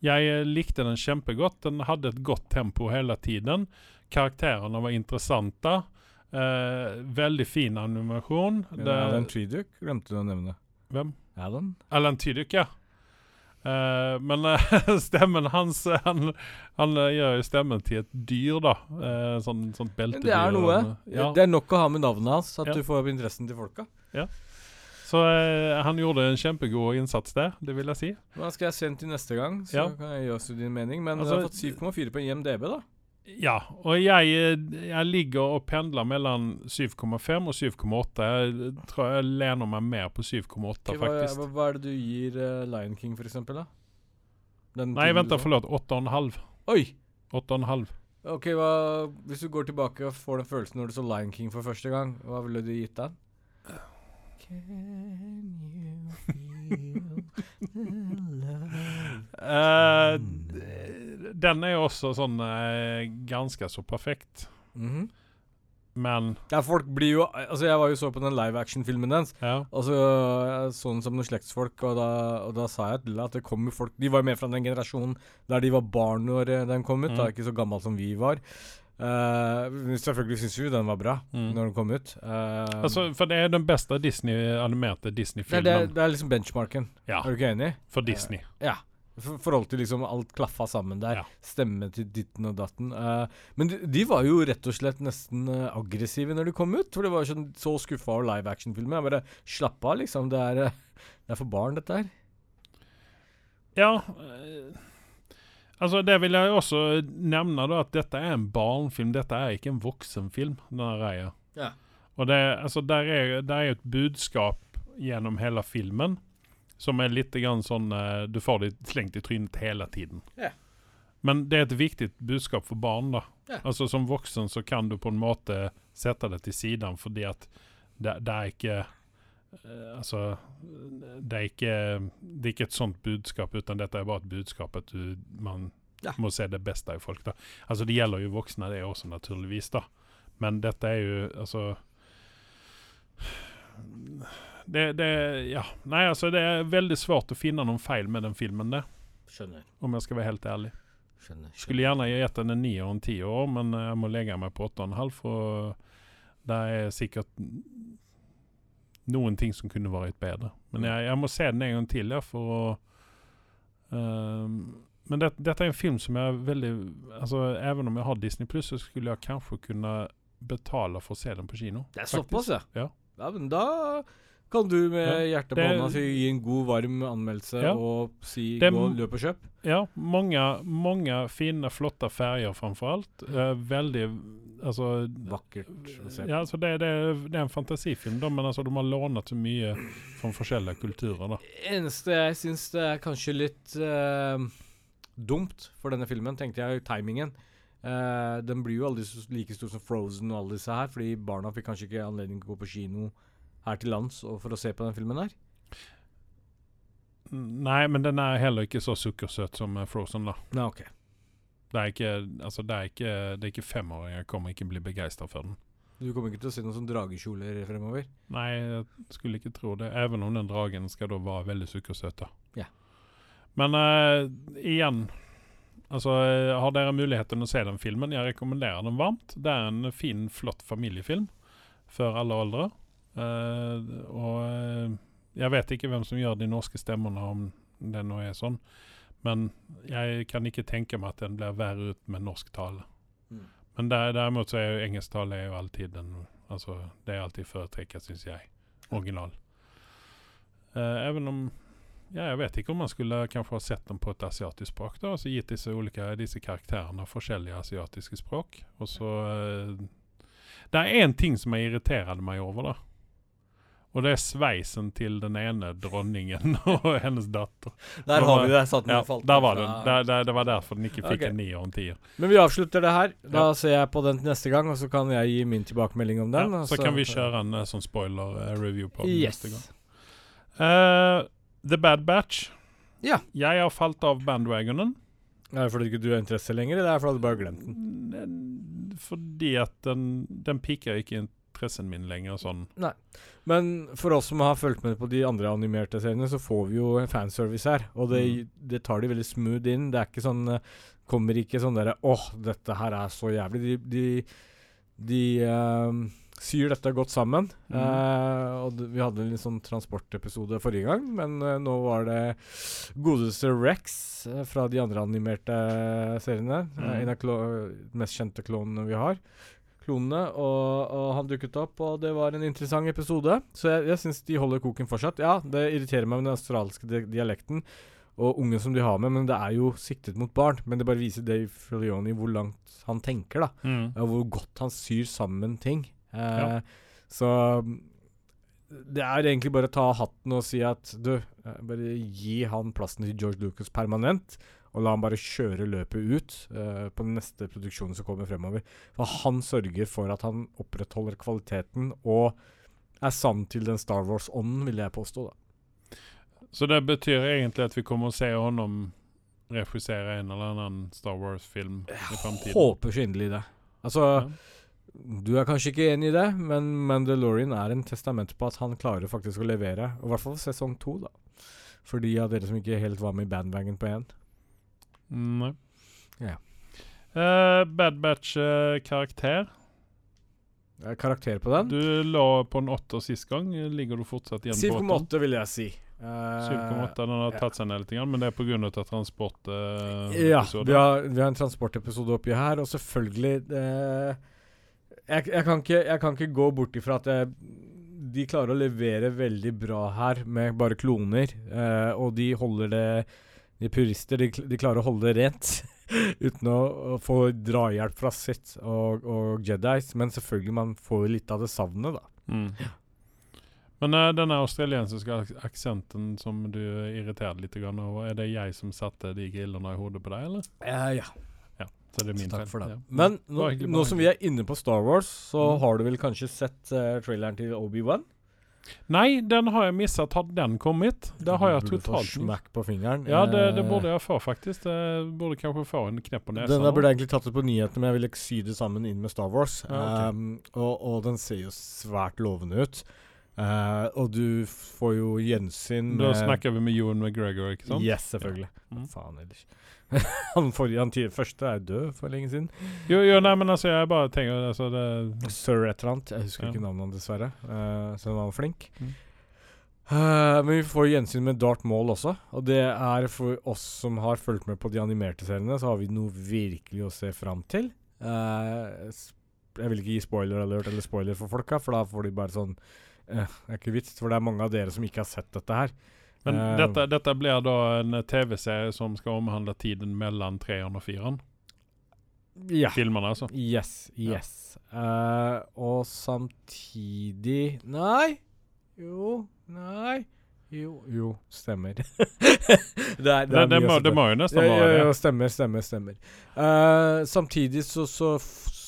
Jeg eh, likte den kjempegodt. Den hadde et godt tempo hele tiden. Karakterene var interessante. Eh, veldig fin animasjon. Alan Tudyk glemte du å nevne. hvem? Alan? Alan Tudyk, ja. Eh, men uh, stemmen hans uh, Han, han eh, gjør jo stemmen til et dyr, da. Uh, sånn, sånt beltedyr. det er noe. Ja. Det er nok å ha med navnet hans, at Ja. du får opp interessen til folka. Så eh, han gjorde en kjempegod innsats der, det vil jeg si. Hva skal jeg se den til neste gang, så Ja. kan jeg gi oss din mening. Men Altså, du har fått 7,4 på IMDb, da. Ja, og jeg, eh, jeg ligger og pendler mellom 7,5 og 7,8. Jeg tror jeg lener meg mer på 7,8, okay, faktisk. hva, hva er det du gir uh, Lion King, for eksempel, da? Den Nei, vent, forlåt. 8,5. Oi! 8,5. Ok, hva, Hvis du går tilbake og får den følelsen når du så Lion King for første gang, hva ville du gitt den? Can you feel the Eh, love? d- den er jo også sånn eh, ganske så perfekt. Mhm. Men Ja, folk blir jo Altså, jeg var jo så på den live action-filmen dens, ja. så jeg så den som noen slektsfolk, og da, og da sa jeg til deg at det kom jo folk De var jo med fra den generasjonen der de var barn når eh, den kom ut, da, Mm. ikke så gammel som vi var. Uh, selvfølgelig syns vi den var bra Mm. når den kom ut. Uh, Altså, for det er den beste Disney, animerte er, Disney-filmen det, det er liksom benchmarken. Ja, Er du ikke enig? for Disney. Ja. Forhold til liksom alt klaffa sammen der. Ja. Stemme til ditten og datten. Uh, men de, de var jo rett og slett nesten uh, aggressive når de kom ut. For det var sånn, så skuffa over live action-filmer. Jeg bare slapp av, liksom. Det er, uh, det er for barn, dette her. Ja eh, Altså, det vil jeg også nevne, da, at dette er en barnefilm. Dette er ikke en voksenfilm, denne reia. Ja. Og det, altså, der er, der er et budskap gjennom hele filmen som er litt grann sånn uh, Du får det slengt i trynet hele tiden. Yeah. Men det er et viktig budskap for barn. da. Yeah. Altså Som voksen så kan du på en måte sette det til siden fordi at det, det er ikke eh, Altså det er, ikke, det er ikke et sånt budskap, uten dette er bare et budskap at du, man Ja. må se det beste i folk. da. Altså Det gjelder jo voksne, det også, naturligvis. da. Men dette er jo altså det, det Ja. Nei, altså, det er veldig svårt å finne noen feil med den filmen, det. Skjønner. Om jeg skal være helt ærlig. Skjønner. Skulle gjerne gitt den en ni og en ti år, men jeg må legge meg på åtte og en halv, for det er sikkert noen ting som kunne vært bedre. Men jeg, jeg må se den en gang til, ja, for å um, Men det, dette er en film som jeg veldig Altså, Even om jeg har Disney Pluss, så skulle jeg kanskje kunne betale for å se den på kino. Det er såpass, ja. Ja. ja. Men da kan du med Ja, hjertet på hånda si gi en god, varm anmeldelse Ja. og si Det- gå, løp og kjøp. Ja, mange, mange fine, flotte ferger framfor alt. Uh, veldig Altså Vakkert å se på. Ja, altså det, det, det er en fantasifilm, da, men altså de har lånet så mye fra forskjellige kulturer. da. eneste jeg syns det er kanskje litt uh, dumt for denne filmen, tenkte jeg, timingen. Uh, den blir jo aldri like stor som Frozen og alle disse her, fordi barna fikk kanskje ikke anledning til å gå på kino her til lands og for å se på den filmen her. Nei, men den er heller ikke så sukkersøt som eh, Frozen, da. Nei, ok. Det er ikke, altså det er ikke, det er ikke femåringer kommer ikke bli begeistra for den. Du kommer ikke til å se noen sånn dragekjoler fremover? Nei, jeg skulle ikke tro det. Even om den dragen skal da være veldig sukkersøt. da. Ja. Men uh, igjen Altså, eh, Har dere muligheten å se den filmen? Jeg rekommenderer den varmt. Det er en fin, flott familiefilm for alle aldre. Eh, og eh, jeg vet ikke hvem som gjør de norske stemmene, om det nå er sånn. Men jeg kan ikke tenke meg at den blir verre ut med norsk tale. Mm. Men der, derimot så er jo engelsk tale er jo alltid den Altså, det er alltid foretrekket, syns jeg. Original. Uh, even om Ja, jeg vet ikke om man skulle kanskje ha sett dem på et asiatisk språk, da. Altså gitt disse ulike disse karakterene forskjellige asiatiske språk. Og så Uh, Det er én ting som jeg irriterer meg over, da. Og det er sveisen til den ene dronningen og hennes datter. Der har vi det. Satt den Ja, falt der var den. Der, der, det var derfor den ikke fikk okay. en nier og en tier. Men vi avslutter det her. Da Ja. ser jeg på den neste gang, og så kan jeg gi min tilbakemelding om den. Ja, så, så kan vi kjøre en eh, sånn spoiler-review på den Yes. neste gang. Uh, The Bad Batch. Ja. Jeg har falt av bandwagonen. Er det fordi ikke du har interesse lenger, eller er det fordi du bare har glemt den? Den- Fordi at den, den piker ikke interessen min lenger sånn. Men for oss som har fulgt med på de andre animerte seriene, så får vi jo fanservice her. Og det, Mm. det tar de veldig smooth inn. Det er ikke sånn eh, Kommer ikke sånn derre åh, dette her er så jævlig. De, de, de uh, syr dette godt sammen. Mm. Uh, og vi hadde en litt sånn transportepisode forrige gang, men uh, nå var det godeste Rex fra de andre animerte seriene. Mm. en av de mest kjente klonene vi har klonene, og, og han dukket opp, og det var en interessant episode. Så jeg, jeg syns de holder koken fortsatt. Ja, det irriterer meg med den australske di dialekten og ungen som de har med, men det er jo siktet mot barn. Men det bare viser Dave Filioni hvor langt han tenker, da. Mm. Og hvor godt han syr sammen ting. Eh, Ja. Så det er egentlig bare å ta hatten og si at du, eh, bare gi han plassen til George Lucas permanent. Og la han bare kjøre løpet ut uh, på den neste produksjonen som kommer fremover. For han sørger for at han opprettholder kvaliteten og er sann til den Star Wars-ånden, vil jeg påstå. da. Så det betyr egentlig at vi kommer å se ham regissere en eller annen Star Wars-film i framtiden. Håper så inderlig det. Altså, Ja. du er kanskje ikke enig i det, men Mandalorian er en testament på at han klarer faktisk å levere. Og I hvert fall sesong to, da. For de av dere som ikke helt var med i bandwagon på én. Nei. Ja. Eh, Bad Batch-karakter. Eh, Karakter på den? Du lå på en åtter sist gang. Ligger du fortsatt igjen på åtteren? 7,8 vil jeg si. Uh, 7,8. Den har tatt seg ned litt, men det er pga. transportepisoden? Uh, Ja, vi har, vi har en transportepisode oppi her, og selvfølgelig uh, jeg, jeg, kan ikke, jeg kan ikke gå bort ifra at jeg, de klarer å levere veldig bra her med bare kloner, eh, og de holder det De purister, de, de klarer å holde det rent uten å, å få drahjelp fra Sith og, og Jedis, men selvfølgelig man får jo litt av det savnet, da. Mm. Men uh, denne australiensiske ak aksenten som du irriterte litt over, er det jeg som satte de grillene i hodet på deg, eller? Uh, ja. Så det er min Takk feil. for det. Ja. Men nå, nå som vi er inne på Star Wars, så Mm. har du vel kanskje sett uh, traileren til Obi-Wan? Nei, den har jeg misset. Har den kommet? Det har jeg totalt Smakk på fingeren. Ja, det, det Eh, burde jeg få, faktisk. Det burde kanskje få en knepp på nesa. Den der burde jeg egentlig tatt ut på nyhetene, men jeg ville sy det sammen inn med Star Wars. Ja, okay. um, og, og den ser jo svært lovende ut. Uh, og du får jo gjensyn Da snakker vi med Ewan McGregor, ikke sant? Yes, selvfølgelig. Mm. Faen ellers. han forrige, han første er død for lenge siden. Jo, jo, nei, men altså, jeg bare tenker altså, det, Sir et eller annet. Jeg husker Ja. ikke navnet hans, dessverre. Uh, så han var flink. Mm. Uh, men vi får gjensyn med Darth Maul også. Og det er for oss som har fulgt med på de animerte seriene, så har vi noe virkelig å se fram til. Uh, jeg vil ikke gi spoiler alert eller spoiler for folka, for da får de bare sånn uh, Det er ikke vits, for det er mange av dere som ikke har sett dette her. Men uh, dette, dette blir da en TV-serie som skal omhandle tiden mellom treeren og fireren? Ja. Filmene, altså? Yes. Ja. Yes. Eh, og samtidig Nei. Jo. Nei. Jo. Jo. Stemmer. det er, Det, det, det, må, det må jo nesten være være ja, det. ja, stemmer, stemmer, stemmer. Uh, samtidig så, så,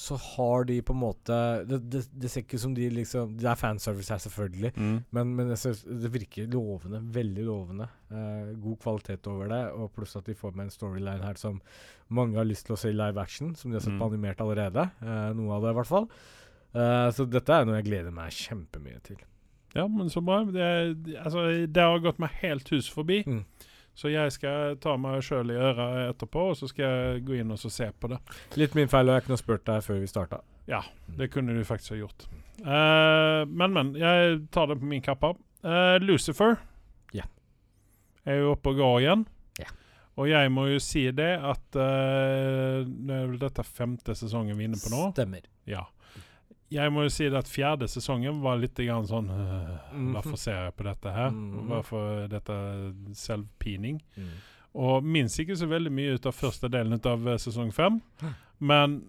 så har de på en måte det, det, det ser ikke som de liksom Det er fanservice her, selvfølgelig. Mm. Men, men synes det virker lovende. Veldig lovende. Eh, god kvalitet over det. Og pluss at de får med en storyline her som mange har lyst til å se i live action. Som de har sett på Mm. animert allerede. Eh, noe av det, i hvert fall. Eh, så dette er noe jeg gleder meg kjempemye til. Ja, men så bra. Det, altså, det har gått meg helt hus forbi. Mm. Så jeg skal ta meg sjøl i øra etterpå, og så skal jeg gå inn og så se på det. Litt min feil, og jeg kunne spurt deg før vi starta. Det kunne du faktisk ha gjort. Uh, men, men. Jeg tar det på min kappe. Uh, Lucifer Ja. er jo oppe og går igjen. Ja. Og jeg må jo si det at uh, Det er vel dette femte sesongen vi er inne på nå. Stemmer. Ja. Jeg må jo si at fjerde sesongen var litt grann sånn øh, Mhm. Hvorfor ser jeg på dette her? Mhm. Hvorfor dette selvpining? Mm. Og minst ikke så veldig mye ut av første delen av eh, sesong fem, men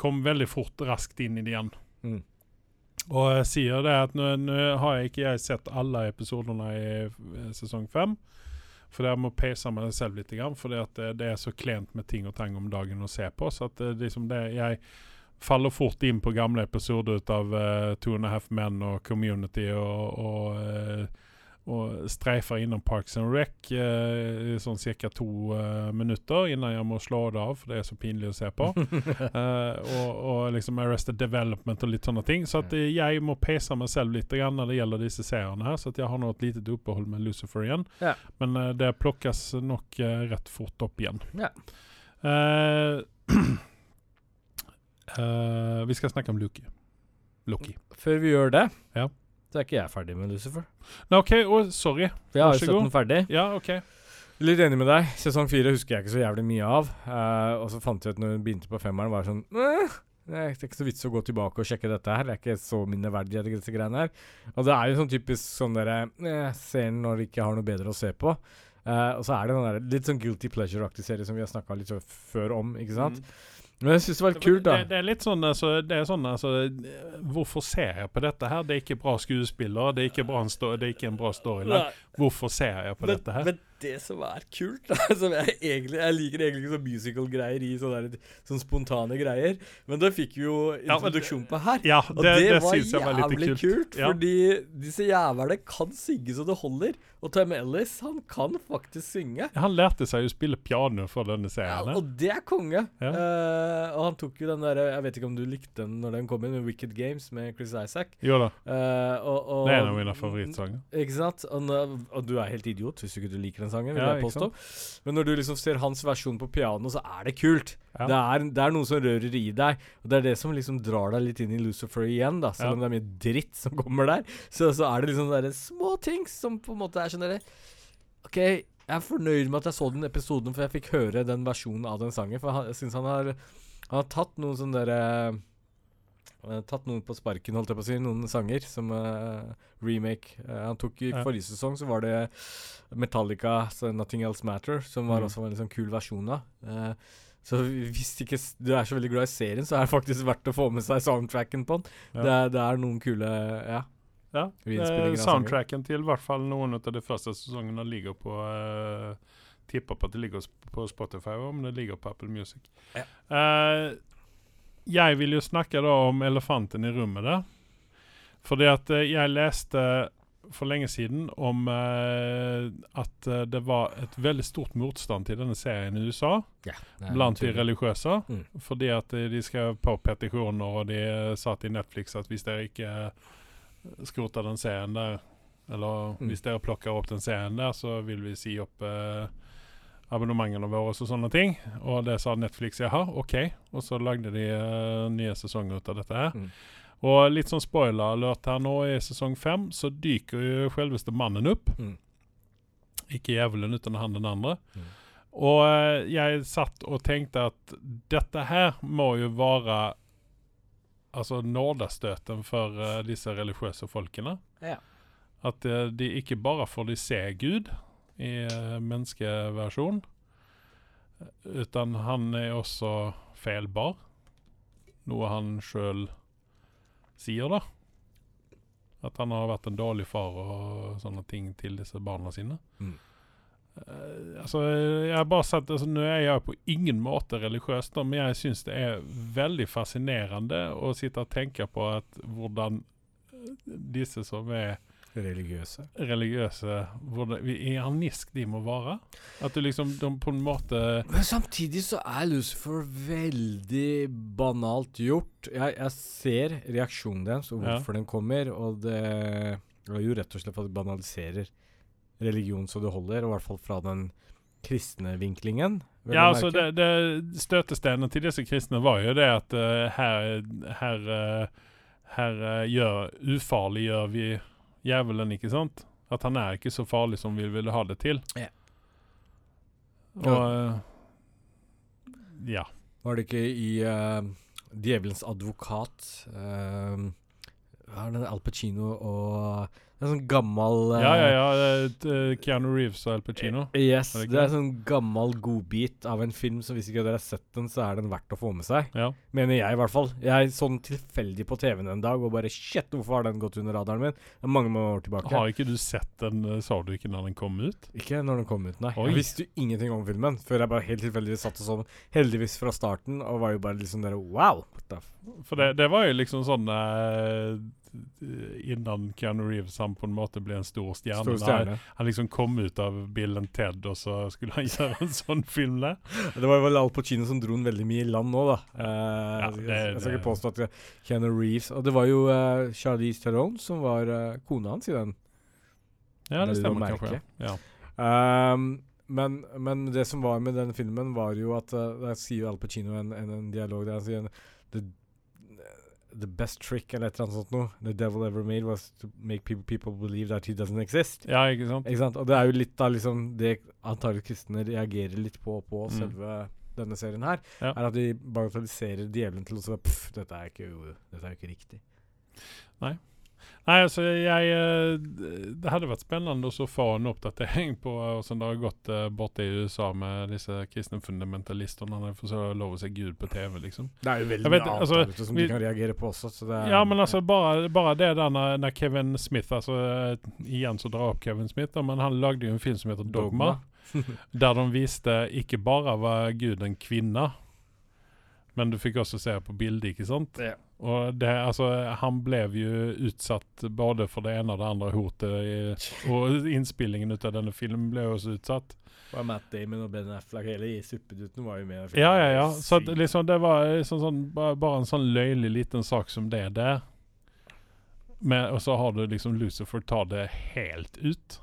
kom veldig fort raskt inn i det igjen. Mm. Og jeg sier det at nå, nå har jeg ikke jeg sett alle episodene i eh, sesong fem. For jeg må pace meg selv litt, fordi det, det er så klent med ting og tang om dagen å se på. Så at det, liksom det, jeg faller fort inn på gamle episoder ut av uh, Two and a Half Men og Community og, og, uh, og streifer innom Parks and Rec uh, i sånn ca. to minutter innan jeg må slå det av, for det er så pinlig å se på. og, og, liksom Arrested Development og litt sånne ting. Så at jeg må pace meg selv litt grann når det gjelder disse seriene her. Så at jeg har nå et lite opphold med Lucifer igjen. Ja. Men det plukkes nok rett fort opp igjen. Ja. Uh, vi skal snakke om Luki. Loki. Før vi gjør det, Ja. så er ikke jeg ferdig med Lucifer. Nei, OK, oh, sorry. Vi jeg har jo sett den ferdig. Ja, OK. Litt enig med deg. Sesong fire husker jeg ikke så jævlig mye av. Uh, og så fant jeg ut når vi begynte på femmeren, var sånn «Øh, Det er ikke så vits å gå tilbake og sjekke dette her. Det er ikke så minneverdig, disse greiene her. Og det er jo sånn typisk sånn dere eh, Ser den når de ikke har noe bedre å se på. Uh, og så er det den der, litt sånn guilty pleasure-aktig serie som vi har snakka litt før om, ikke sant. Men jeg syns det var litt kult, da. Det, det er litt sånn, altså, det er sånn altså, Hvorfor ser jeg på dette her? Det er ikke bra skuespillere, det er ikke, bra en det er ikke en bra storyline. Hvorfor ser jeg på men, dette her? men det som er kult, da som jeg, egentlig, jeg liker egentlig ikke sånn musical-greier i sånne, sånne spontane greier, men da fikk vi jo introduksjon på her. Ja, Og det, det, det, var jævlig kult. kult, Ja. fordi disse jævlene kan synge så det holder. Og Tom Ellis, han kan faktisk synge. Han lærte seg å spille piano for denne serien. Ja, og det er konge. Ja. Uh, og han tok jo den derre Jeg vet ikke om du likte den når den kom inn, med Wicked Games med Chris Isaac. Jo da, Uh, og, og, det er en av mine favorittsanger. Ikke sant? Og, og du er helt idiot hvis du ikke liker den sangen, vil Ja, jeg påstå. Men når du liksom ser hans versjon på piano, så er det kult. Ja. Det, er, det er noe som rører i deg. Og det er det som liksom drar deg litt inn i Lucifer igjen, da. Selv om det er mye dritt som kommer der, så, så er det liksom sånne små ting som på en måte er sånn derre OK, jeg er fornøyd med at jeg så den episoden, for jeg fikk høre den versjonen av den sangen. For jeg syns han har Han har tatt noen sånne derre eh, Tatt noen på sparken, holdt jeg på å si. Noen sanger som uh, remake. Uh, han tok I Ja. forrige sesong så var det Metallica, så 'Nothing Else Matter', som var Mm. også en sånn kul versjon av. Uh, så hvis ikke du er så veldig glad i serien, så er det faktisk verdt å få med seg soundtracken på den. Ja. Det, er, det er noen kule Ja. Ja, eh, soundtracken til i hvert fall noen av de første sesongene ligger på uh, Tipper på at det ligger på Spotify, om det ligger på Apple Music. Ja. Eh, jeg vil jo snakke da om elefanten i rommet der. Fordi at eh, jeg leste for lenge siden om eh, at eh, det var et veldig stort motstand til denne serien i USA ja blant de religiøse. Mm. Fordi at eh, de skrev på petisjoner, og de sa til Netflix at hvis dere ikke skroter den serien der, eller Mm. hvis dere plukker opp den serien der, så vil vi si opp eh, abonnementene våre og sånne ting. Og det sa Netflix jaha, OK. Og så lagde de uh, nye sesonger ut av dette her. Mm. Og litt sånn spoiler-alert her nå, i sesong fem så dyker jo selveste mannen opp. Mm. Ikke jævelen, uten han den andre. Mm. Og eh, jeg satt og tenkte at dette her må jo være Altså nådestøten for uh, disse religiøse folkene. Ja. At uh, de ikke bare får de se Gud i uh, menneskeversjon, utan han er også feilbar. Noe han sjøl sier, da. At han har vært en dårlig far og sånne ting til disse barna sine. Mm. Uh, altså, jeg har bare sett altså, Nå er jeg på ingen måte religiøs, da, men jeg syns det er veldig fascinerende å sitte og tenke på at hvordan eh, disse som er Religiøse. religiøse hvordan, I harnisk de må være. At du liksom de på en måte Men samtidig så er Lucifer veldig banalt gjort. Jeg, jeg ser reaksjonen deres og Ja. hvorfor den kommer, og det er jo rett og slett at det banaliserer religion så det holder, og i hvert fall fra den kristne vinklingen. Ja, altså det, det Støtesteinen til disse kristne var jo det at uh, her, her, uh, her uh, gjør, ufarliggjør vi djevelen, ikke sant? At han er ikke så farlig som vi ville ha det til. Ja. Og uh, Ja. Var det ikke i uh, Djevelens advokat uh, er det Al Pacino og En sånn gammel eh, Ja, ja, ja. eh, eh, Keanu Reeves og Al Pacino. Yes, Er det er en sånn gammel godbit av en film, så hvis ikke dere har sett den, så er den verdt å få med seg. Ja. Mener jeg, i hvert fall. Jeg sånn tilfeldig på TV-en en dag og bare Shit, hvorfor har den gått under radaren min? Det er mange år tilbake. Har ikke du sett den, eh, sa du ikke når den kom ut? Ikke når den kom ut, nei. Oi. Jeg visste jo ingenting om filmen før jeg bare helt tilfeldigvis satt og så den. Heldigvis fra starten, og var jo bare liksom der Wow! For det, det var jo liksom sånn eh, Innan Keanu Reeves han på en måte ble en stor stjerne. Stor stjerne. Han liksom kom ut av Bill and Ted, og så skulle han gjøre en sånn film der. Det var vel Al Pacino som dro den veldig mye i land nå, da. Uh, Ja, det- jeg skal ikke påstå at Keanu Reeves Og det var jo uh, Charlize Theron som var uh, kona hans i den. Ja, det stemmer kanskje. Ja. Um, men, men det som var med den filmen, var jo at uh, Der sier Al Pacino en, en, en dialog der han sier the, the best trick eller et eller annet sånt noe The devil ever made was to make people, people believe that he doesn't exist. ja, ikke sant? Ikke sant? Og det er jo litt av liksom det antagelig kristne reagerer litt på på Mm. selve denne serien her, Ja. er at de bagatelliserer djevelen til å si Pff, dette er ikke, jo- dette er ikke riktig. Nei, altså jeg eh, Det hadde vært spennende å få en oppdatering på hvordan det har gått eh, borte i USA med disse kristne fundamentalistene. de får lov å se Gud på TV, liksom. Det er jo veldig mye annet altså, som de kan reagere på også. Så det er, Ja, men altså bare, bare det der når, når Kevin Smith altså eh, Igjen så drar jeg opp Kevin Smith, da, men han lagde jo en film som heter Dogma. Der de viste ikke bare var Gud en kvinne, men du fikk også se på bildet, ikke sant? Ja. Og det, altså, han ble jo utsatt både for det ene og det andre hotet, i, og innspillingen ut av denne filmen ble jo også utsatt. Og Matt Damon og Ben Affleck, hele i suppeduten var jo med. Ja, ja, ja. Så at liksom, det var liksom sånn, bare, bare en sånn løylig liten sak som det der. Men, og så har du liksom Lucifer ta det helt ut.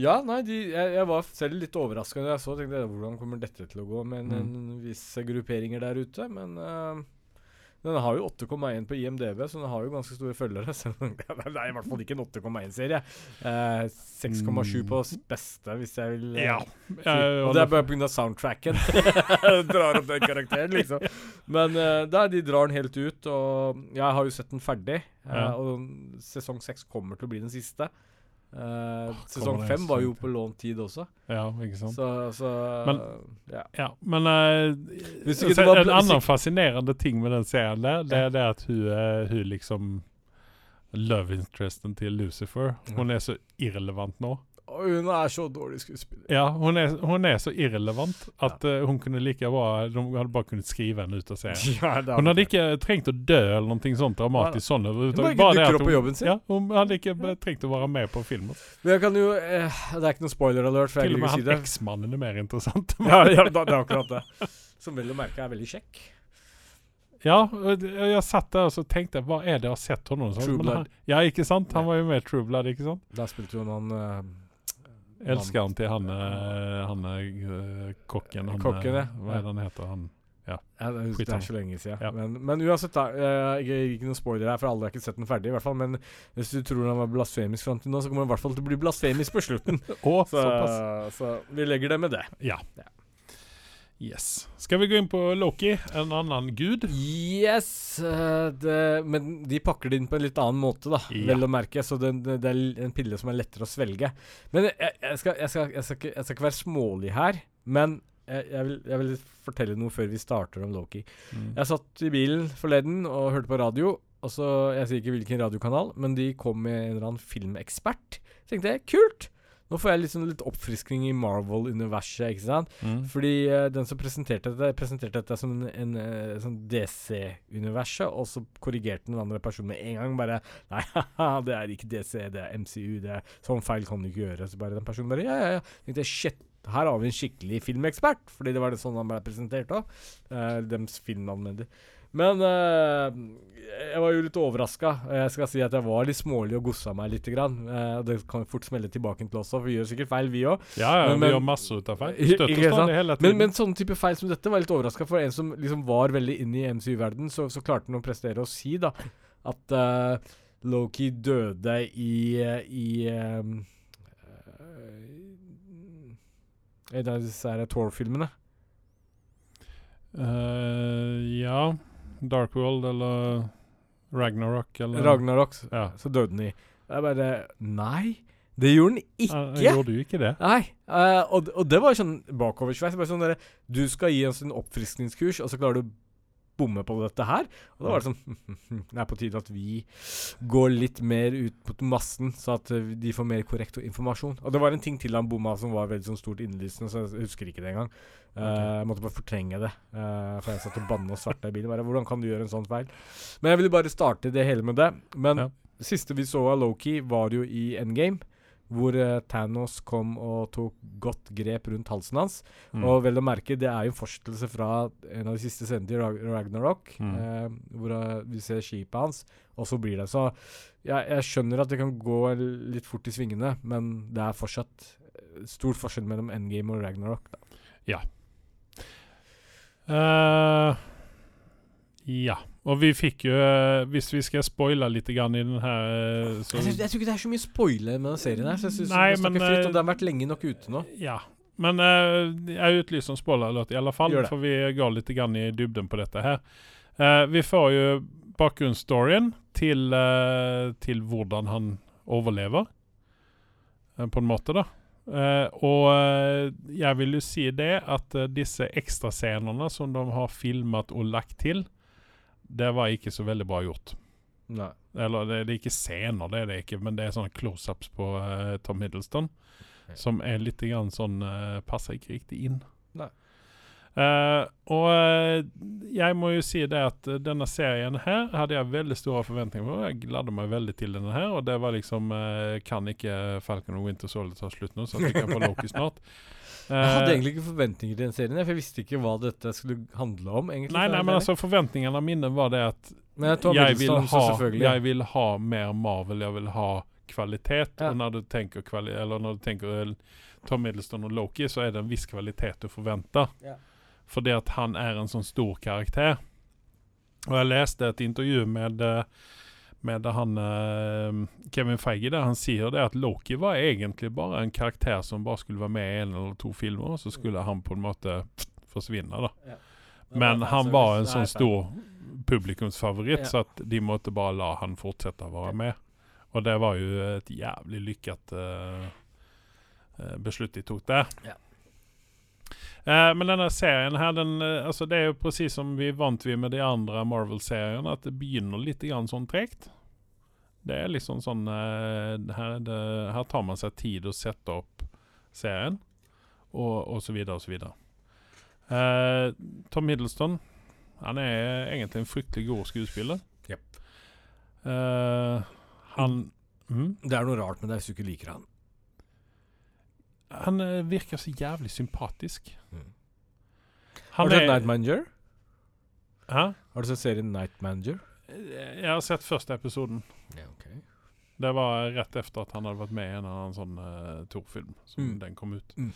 Ja, nei, de, jeg, jeg var selv litt overraska da jeg så. tenkte Hvordan kommer dette til å gå med en, Mm. en visse grupperinger der ute? Men øh, den har jo 8,1 på IMDb, så den har jo ganske store følgere. Så det er i hvert fall ikke en 8,1-serie. Eh, 6,7 på s- beste, hvis jeg vil eh, Ja. si. Og det er bare pga. soundtracken. drar opp den karakteren, liksom. Men eh, der, de drar den helt ut, og jeg har jo sett den ferdig. eh, Og sesong seks kommer til å bli den siste. Åh, sesong fem var jo på lånt tid også. ja, ikke sant. Så, så Men- ja. Ja, men uh, Hvis ikke så det var En annen fascinerende ting med den serien der, det er det at hun, hun liksom Love interesten til Lucifer. Hun er så irrelevant nå. Hun er så dårlig skuespiller. Ja, hun er, hun er så irrelevant at eh, hun kunne like bra De hadde bare kunnet skrive henne ut av serien. Ja, Hun hadde ikke trengt å dø eller noe sånt dramatisk sånn. bare Bare, det dukker opp på jobben sin. Ja, hun hadde ikke trengt å være med på filmen. Men jeg kan jo eh, Det er ikke noe spoiler alert, Til og med han eksmannen er mer interessant. Ja, ja det er akkurat det. Som vel å merke er veldig kjekk. Ja, og jeg satt der og så tenkte jeg, hva er det jeg har sett henne? True Blood. Ja, ikke sant? Han var jo med i True Blood, ikke sant? Der spilte jo han uh, Elskeren til han, til han eh, kokken. Han, Kokken, ja. eh, Hva er det han heter? Han Ja, ja det, det er så lenge siden. Ja. Men, men uansett, da. eh, Jeg gir ikke noen spoiler her, for alle har ikke sett den ferdig. i hvert fall Men hvis du tror han var blasfemisk fram til nå, så kommer han i hvert fall til å bli blasfemisk på slutten. Å, Så, såpass. så vi legger det med det. Ja. Ja. Yes. Skal vi gå inn på Loki, en annen gud? Yes! eh, det, men de pakker det inn på en litt annen måte, da. Ja. Vel å merke. Så det, det, er en pille som er lettere å svelge. Men jeg, jeg, skal, jeg, skal, jeg, skal, ikke, skal ikke være smålig her. Men vil, jeg vil fortelle noe før vi starter om Loki. Mm. Jeg satt i bilen forleden og hørte på radio. Og så, Jeg sier ikke hvilken radiokanal, men de kom med en eller annen filmekspert. Så tenkte jeg kult! Nå får jeg sånn, litt oppfriskning i Marvel-universet. ikke sant? Mm. Fordi uh, den som presenterte dette, presenterte dette som en, en uh, sånn DC-universet, og så korrigerte den andre personen med en gang. Bare Nei, haha, det er ikke DC, det er MCU. det er Sånn feil kan du ikke gjøre. Så bare den personen bare Ja, ja, ja. Tenkte shit, her har vi en skikkelig filmekspert. Fordi det var det sånn han ble presentert òg. Uh, dems filmanmelder. Men eh, jeg var jo litt overraska. Jeg skal si at jeg var litt smålig og gossa meg litt. Grann. Eh, det kan fort smelle tilbake til oss òg, for vi gjør sikkert feil, vi òg. Ja, ja, Men- vi gjør masse ut av feil. Støtter stadig hele tiden. Men, men sånne type feil som dette var litt overraska for. En som liksom var veldig inne i MCU-verden, så, så klarte han å prestere å si da at uh, Loki døde i i um, En av disse her Thor-filmene. Uh, ja. Dark World eller Ragnarok eller Ragnarok. Ja. Så døde den i. Jeg bare Nei, det gjorde den ikke. Han gjorde jo ikke det. Nei, uh, og, og det var sånn bakoversveis. Bare sånn Du skal gi oss en oppfriskningskurs, og så klarer du bomme på dette her. Og da var det sånn Det er på tide at vi går litt mer ut på massen, så at eh, de får mer korrekt informasjon. Og det var en ting til han bomma som var veldig sånn stort innlysende, så jeg husker ikke det engang. Eh, jeg måtte bare fortrenge det, Uh, for jeg satt og banna og svarta i bilen. Bare, Hvordan kan du gjøre en sånn feil? Men jeg ville bare starte det hele med det. Men Ja. siste vi så av Loki, var jo i Endgame. Hvor uh, Thanos kom og tok godt grep rundt halsen hans. Mm. Og vel å merke, det er jo en fortsettelse fra en av de siste scenene til Rag- Ragnarok. Mm. uh, hvor eh, vi ser skipet hans, og så blir det så jeg, jeg skjønner at det kan gå litt fort i svingene, men det er fortsatt stor forskjell mellom Endgame og Ragnarok. Da. Eh, ja. Og vi fikk jo eh, Hvis vi skal spoile litt grann i den her eh, så, Jeg, synes- jeg tror ikke det er så mye spoiler med den serien her. Så jeg synes Nei, vi snakker men, fritt, om og Den har vært lenge nok ute nå. Ja. Men eh, jeg utlyser en spoiler-alert i alle fall, for vi går litt grann i dybden på dette her. Eh, vi får jo bakgrunnsstoryen til, eh, til hvordan han overlever, eh, på en måte, da. Uh, og uh, jeg vil jo si det at uh, disse ekstrascenene som de har filmet og lagt til, det var ikke så veldig bra gjort. Nei. Eller det, det er ikke scener, det er det ikke, men det er sånne close-ups på uh, Tom Hiddleston. okay. Som er litt grann sånn uh, Passer ikke riktig inn. Nei. Uh, og jeg må jo si det at denne serien her hadde jeg veldig store forventninger på. Jeg gladde meg veldig til denne her, og det var liksom Kan ikke Falcon og Winter Soldier ta slutt nå, så at vi kan få Loki snart? Jeg hadde Eh, egentlig ikke forventninger til den serien, for jeg visste ikke hva dette skulle handle om. egentlig. Nei, nei, men altså forventningene mine var det at jeg, jeg vil, ha, jeg vil ha mer Marvel, jeg vil ha kvalitet. Ja. Og når du tenker kvali eller når du tenker eh, Tom Middleston og Loki, så er det en viss kvalitet du forventer. Ja. Fordi at han er en sånn stor karakter. Og jeg leste et intervju med eh, med han eh, Kevin Feige der han sier det at Loki var egentlig bare en karakter som bare skulle være med i en eller to filmer, og så skulle han på en måte forsvinne. da Ja. Men han var en sånn stor publikumsfavoritt, Ja. så at de måtte bare la han fortsette å være med. Og det var jo et jævlig lykket uh, beslutt de tok der. Ja. Eh, men denne serien her, den, eh, altså det er jo precis som vi vant vi med de andre Marvel-seriene, at det begynner litt grann sånn tregt. Det er liksom sånn eh, her, er det, her tar man seg tid å sette opp serien, og, og så videre og så videre. Eh, Tom Hiddleston han er egentlig en fryktelig god skuespiller. Yep. Eh, han mm, Det er noe rart med deg hvis du ikke liker han. Han eh, virker så jævlig sympatisk. Mm. Han har du sett Night Manager? Hæ? Har du sett serien Night Manager? Jeg har sett første episoden. Ja, okay. Det var rett efter at han hadde vært med i en annen sånn uh, Thor-film. Som Mm. den kom ut. Mm.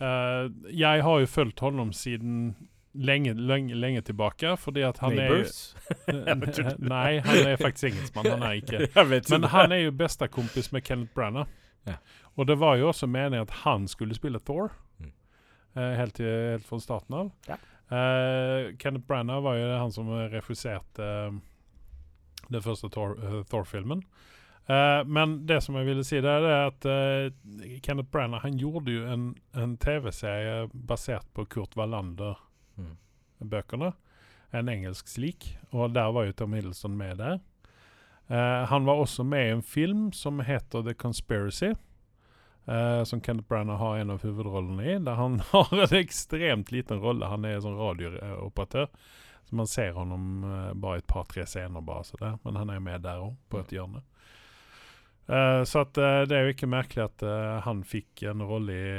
Uh, jeg har jo fulgt honom siden lenge, lenge, lenge tilbake, fordi at han Neighbors? er Nei, han er faktisk engelskmann. Han er ikke Men han er jo bestekompis med Kenneth Branagh. Ja. Og det var jo også meningen at han skulle spille Thor. Mm. eh, helt, helt fra starten av. Ja. Eh, Kenneth Branagh var jo han som regisserte uh, den første eh, Thor-filmen. Eh, men det som jeg ville si, det er at uh, Kenneth Branagh han gjorde jo en, en TV-serie basert på Kurt Wallander-bøkene. Mm. En engelsk slik. Og der var jo Tom Hiddleston med der. Eh, han var også med i en film som heter The Conspiracy. Uh, som Kenneth Branagh har en av hovedrollene i. Der han har en ekstremt liten rolle. Han er sånn radiooperatør. Så man ser honom uh, bare et par-tre scener, bare så det. men han er med der òg, på et hjørne. Eh, så at, eh, det er jo ikke merkelig at eh, han fikk en rolle i,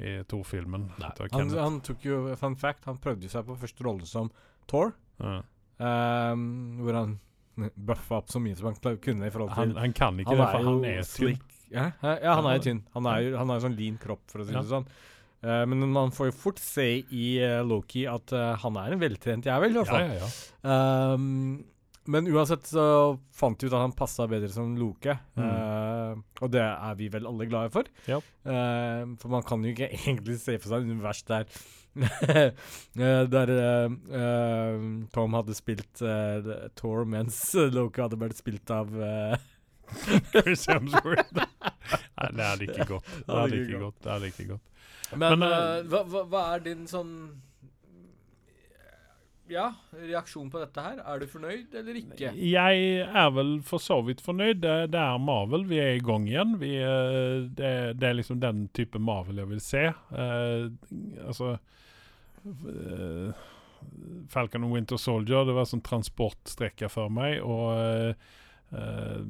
i Thor-filmen. Han, han tok jo, fun fact, han prøvde seg på første rolle som Thor. Ehm, hvor han buffa opp så mye som han kunne i forhold han, til han kan ikke det, for han er tynn. Ja, ja, ja, han er jo tynn. Han er jo han sånn lean kropp, for å si Ja. det sånn. Uh, men man får jo fort se i uh, Loki at uh, han er en veltrent jævel, i hvert fall. ja, ja. Ehm, men uansett så fant de ut at han passa bedre som Loke. Mm. Uh, og det er vi vel alle glade for. Ja. Uh, for man kan jo ikke egentlig se for seg et univers der Der eh, eh, Tom hadde spilt eh, Thor, mens Loke hadde vært spilt av eh, Chris Hemsworth. Nei, det er like godt. Det er like godt. Det er like godt. Men, Men, eh, hva, hva er din sånn Ja, reaksjon på dette her? Er du fornøyd eller ikke? Jeg er vel for så vidt fornøyd. Det, det er Marvel. Vi er i gang igjen. Vi, eh, det, det er liksom den type Marvel jeg vil se. Uh, altså uh, Falcon og Winter Soldier det var sånn transportstrekke for meg. Og uh,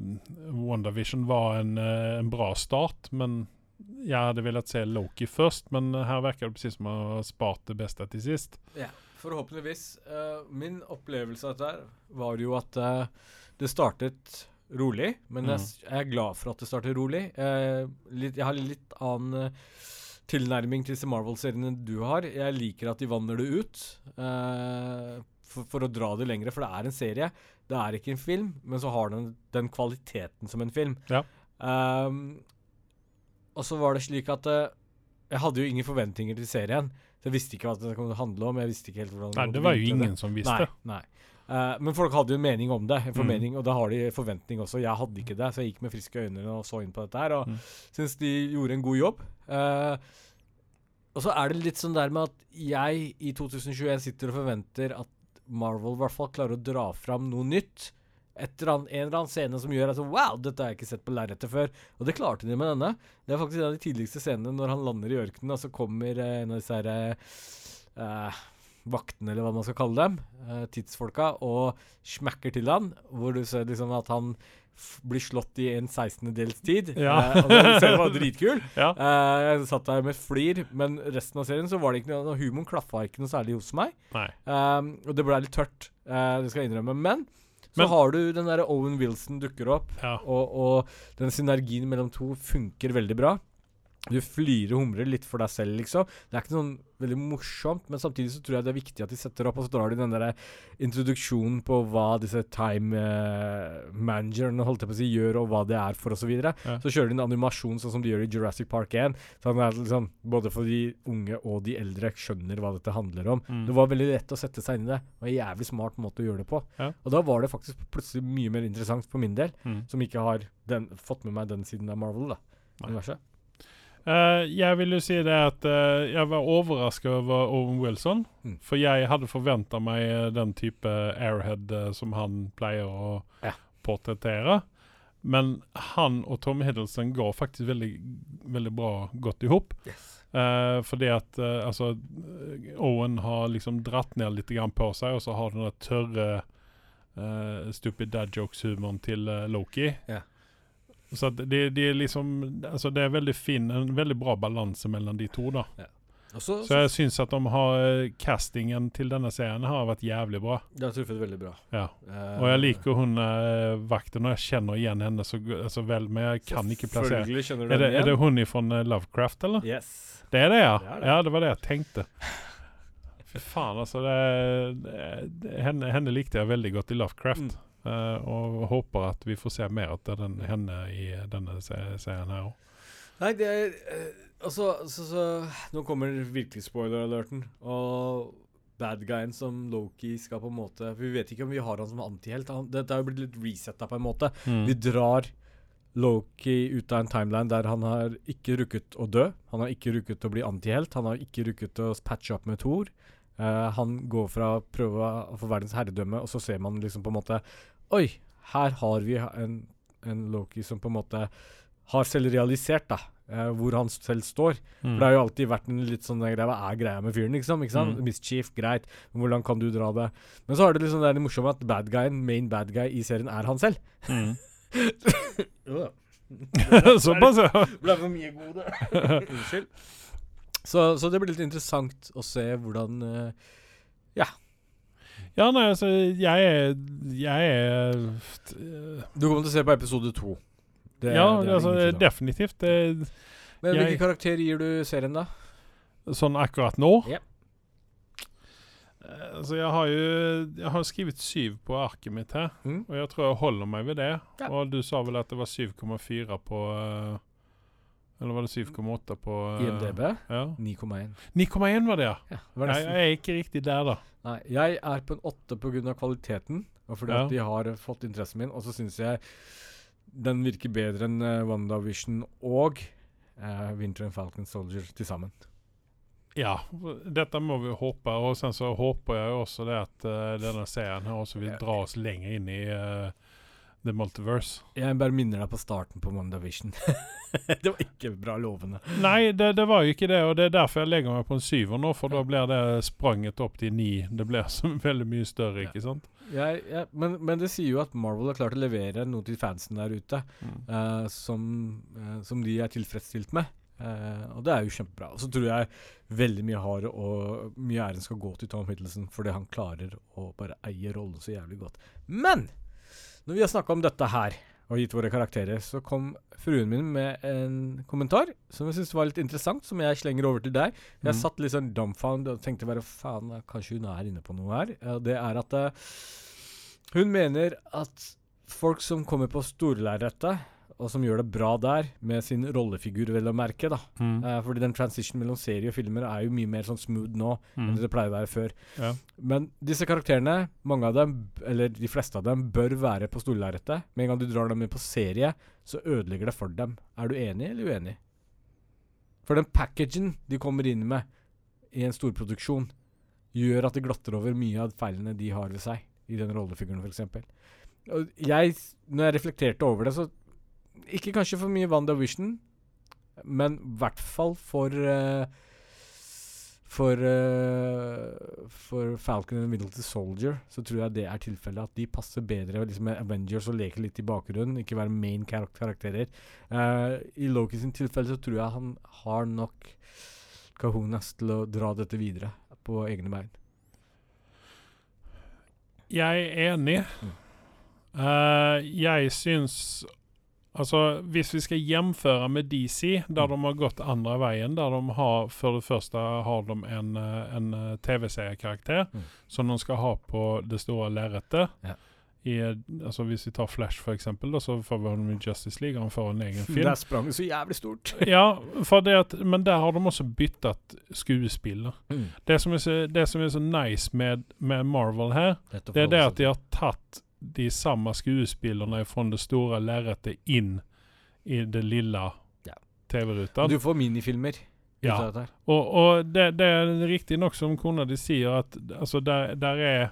WandaVision var en, en bra start, men jeg hadde villet se Loki først. Men her virker det som man har spart det beste til sist. Ja, forhåpentligvis. Eh, min opplevelse av dette var jo at eh, det startet rolig, men jeg, jeg er glad for at det startet rolig. Eh, litt, jeg har litt annen eh, tilnærming til disse Marvel-seriene du har. Jeg liker at de vanner det ut. eh, for, for å dra det lengre, for det er en serie. Det er ikke en film, men så har den den kvaliteten som en film. Ja. Um, og så var det slik at jeg hadde jo ingen forventninger til serien. Så jeg visste ikke hva det kom til å handle om. Jeg visste ikke helt hvordan Nei, det var jo ingen det. som visste. Nei, nei. Uh, men folk hadde jo en mening om det, en Mm. formening, og da har de forventning også. Jeg hadde ikke det, så jeg gikk med friske øyne og så inn på dette her, og Mm. syns de gjorde en god jobb. Uh, og så er det litt sånn der med at jeg i 2021 sitter og forventer at Marvel i hvert fall klarer å dra fram noe nytt. Et eller annet, en eller annen scene som gjør at Wow, dette har jeg ikke sett på lerretet før. Og det klarte de med denne. Det er faktisk en av de tidligste scenene når han lander i ørkenen, og så kommer eh, en av disse her eh, eh, vaktene, eller hva man skal kalle dem, eh, tidsfolka, og smekker til han, hvor du ser liksom at han blir slått i en 16-dels tid. Ja. Eh, og det var dritkul. Ja. Eh, jeg satt der med flir, men resten av serien så var det ikke noe Humoren klaffa ikke noe særlig hos meg. Um, og det ble litt tørt, eh, det skal jeg innrømme. Men så Men- har du den derre Owen Wilson dukker opp, Ja. og, og den synergien mellom to funker veldig bra. Du flirer og humrer litt for deg selv, liksom. Det er ikke sånn veldig morsomt, men samtidig så tror jeg det er viktig at de setter opp, og så drar de den der introduksjonen på hva disse time uh, managerne holdt jeg på å si, gjør, og hva det er for, osv. Så, videre. Ja. så kjører de en animasjon sånn som de gjør i Jurassic Park 1. Sånn at liksom, både for de unge og de eldre skjønner hva dette handler om. Mm. Det var veldig lett å sette seg inn i det. Var en jævlig smart måte å gjøre det på. Ja. Og da var det faktisk plutselig mye mer interessant for min del, Mm. som ikke har den, fått med meg den siden av Marvel. da. Universet. Eh, jeg vil jo si det at uh, jeg var overrasket over Owen Wilson. Mm. For jeg hadde forventa meg eh, den type airhead uh, som han pleier å Ja. portrettere. Men han og Tom Hiddleston går faktisk veldig, veldig bra godt i hop. Eh, fordi at altså Owen har liksom dratt ned litt grann på seg, og så har den tørre uh, stupid dad jokes-humoren til Loki. Ja. Så det, det er liksom Altså det er veldig fin, en veldig bra balanse mellom de to, da. Ja. så, Så jeg syns at de har eh, castingen til denne serien har vært jævlig bra. Det har truffet veldig bra. Ja. Eh, Og jeg liker hun uh, vakten, og jeg kjenner igjen henne så, så vel, men jeg kan ikke plassere Er det, er det hun fra Lovecraft, eller? Yes. Det er det, ja. Det er det. Ja, det var det jeg tenkte. Fy faen, altså. Det, det, henne, henne likte jeg veldig godt i Lovecraft. Mm. Eh, og håper at vi får se mer av den, henne i denne serien her òg. Nei, det er eh, Altså, så, så Nå kommer virkelig spoiler-alerten. Og bad guyen som Loki skal på en måte For vi vet ikke om vi har han som antihelt. Dette er jo blitt litt resetta på en måte. Mm. Vi drar Loki ut av en timeline der han har ikke rukket å dø. Han har ikke rukket å bli antihelt. Han har ikke rukket å patche opp med Thor. Uh, han går fra å prøve å få verdens herredømme, og så ser man liksom på en måte Oi, her har vi en, en Loki som på en måte har selv realisert, da. eh, hvor han selv står. Mm. For det har jo alltid vært en litt sånn greie Hva er greia med fyren, liksom? Ikke sant? Mm. Mischief, greit. Men hvordan kan du dra det? Men så har det liksom det er det morsomme at bad guyen, main bad guy i serien er han selv. Mm. Såpass, ja. ble for mye gode. Unnskyld. Så, så det blir litt interessant å se hvordan uh, Ja, nei, altså, jeg er Jeg er eh, Du kommer til å se på episode to. Det- Ja, det er altså, ingen tvil om. definitivt. Det, Men jeg- hvilken karakter gir du serien, da? sånn akkurat nå Ja. Eh, Altså, jeg har jo Jeg har skrevet syv på arket mitt her, Mm. og jeg tror jeg holder meg ved det. Ja. Og du sa vel at det var 7,4 på eh, Eller var det 7,8 på uh, IMDb Ja. 9,1. 9,1 var det, ja. Ja, det var Jeg, jeg er ikke riktig der, da. Nei, jeg er på en 8 pga. kvaliteten, og fordi Ja. at de har fått interessen min. Og så syns jeg den virker bedre enn uh, WandaVision og uh, Winter and Falcon Soldier til sammen. Ja, dette må vi håpe. Og sen så håper jeg også det at uh, denne serien her også vil dra oss lenger inn i uh, The Multiverse. Jeg bare minner deg på starten på Mondavision. det var ikke bra lovende. Nei, det, det, var jo ikke det, og det er derfor jeg legger meg på en syver nå, for da blir det spranget opp til ni. Det blir så veldig mye større, ikke sant? Ja, ja, men, men, det sier jo at Marvel har klart å levere noe til fansen der ute mm. uh, som, som de er tilfredsstilt med. Uh, og det er jo kjempebra. Og så tror jeg veldig mye har og mye æren skal gå til Tom Hiddleston fordi han klarer å bare eie rollen så jævlig godt. Men når vi har snakka om dette her og gitt våre karakterer, så kom fruen min med en kommentar som jeg syntes var litt interessant, som jeg slenger over til deg. Jeg mm. satt litt sånn dumbfound og tenkte bare faen, kanskje hun er inne på noe her. Det er at uh, hun mener at folk som kommer på storlerretet og som gjør det bra der, med sin rollefigur, vel å merke. da. Mm. Uh, fordi den transition mellom serie og filmer er jo mye mer sånn smooth nå mm. enn det pleier å være før. Ja. Men disse karakterene, mange av dem, eller de fleste av dem, bør være på storlerretet. Med en gang du drar dem med på serie, så ødelegger det for dem. Er du enig eller uenig? For den packagen de kommer inn med i en storproduksjon, gjør at det glatter over mye av feilene de har ved seg, i den rollefiguren, f.eks. Jeg, når jeg reflekterte over det, så ikke kanskje for mye WandaVision, men i hvert fall for uh, for, uh, for Falcon and Middle Soldier så tror jeg det er tilfellet. At de passer bedre liksom, med Avengers og leker litt i bakgrunnen. Ikke være main kar karakterer. Uh, I Loki sin tilfelle så tror jeg han har nok kahunas til å dra dette videre på egne bein. Jeg er enig. Mm. Uh, jeg syns Altså, Hvis vi skal gjenføre med DC, der de har gått andre veien, der de har for det første har de en, eh, en eh, TV-seriekarakter mm. som de skal ha på det store lerretet. Ja. altså Hvis vi tar Flash, for eksempel, da, så får vi ham i Justice League. Han får en egen film. Der sprang det så jævlig stort. ja, at, men der har de også byttet skuespiller. Mm. Det, som så, det, som er så, nice med, med Marvel her, det er det at de har tatt de samme skuespillerne fra det store lerretet inn i det lille ja. TV-ruta. Du får minifilmer. Ja, og, og det, det, er riktig nok som kona di sier, at altså, der, der er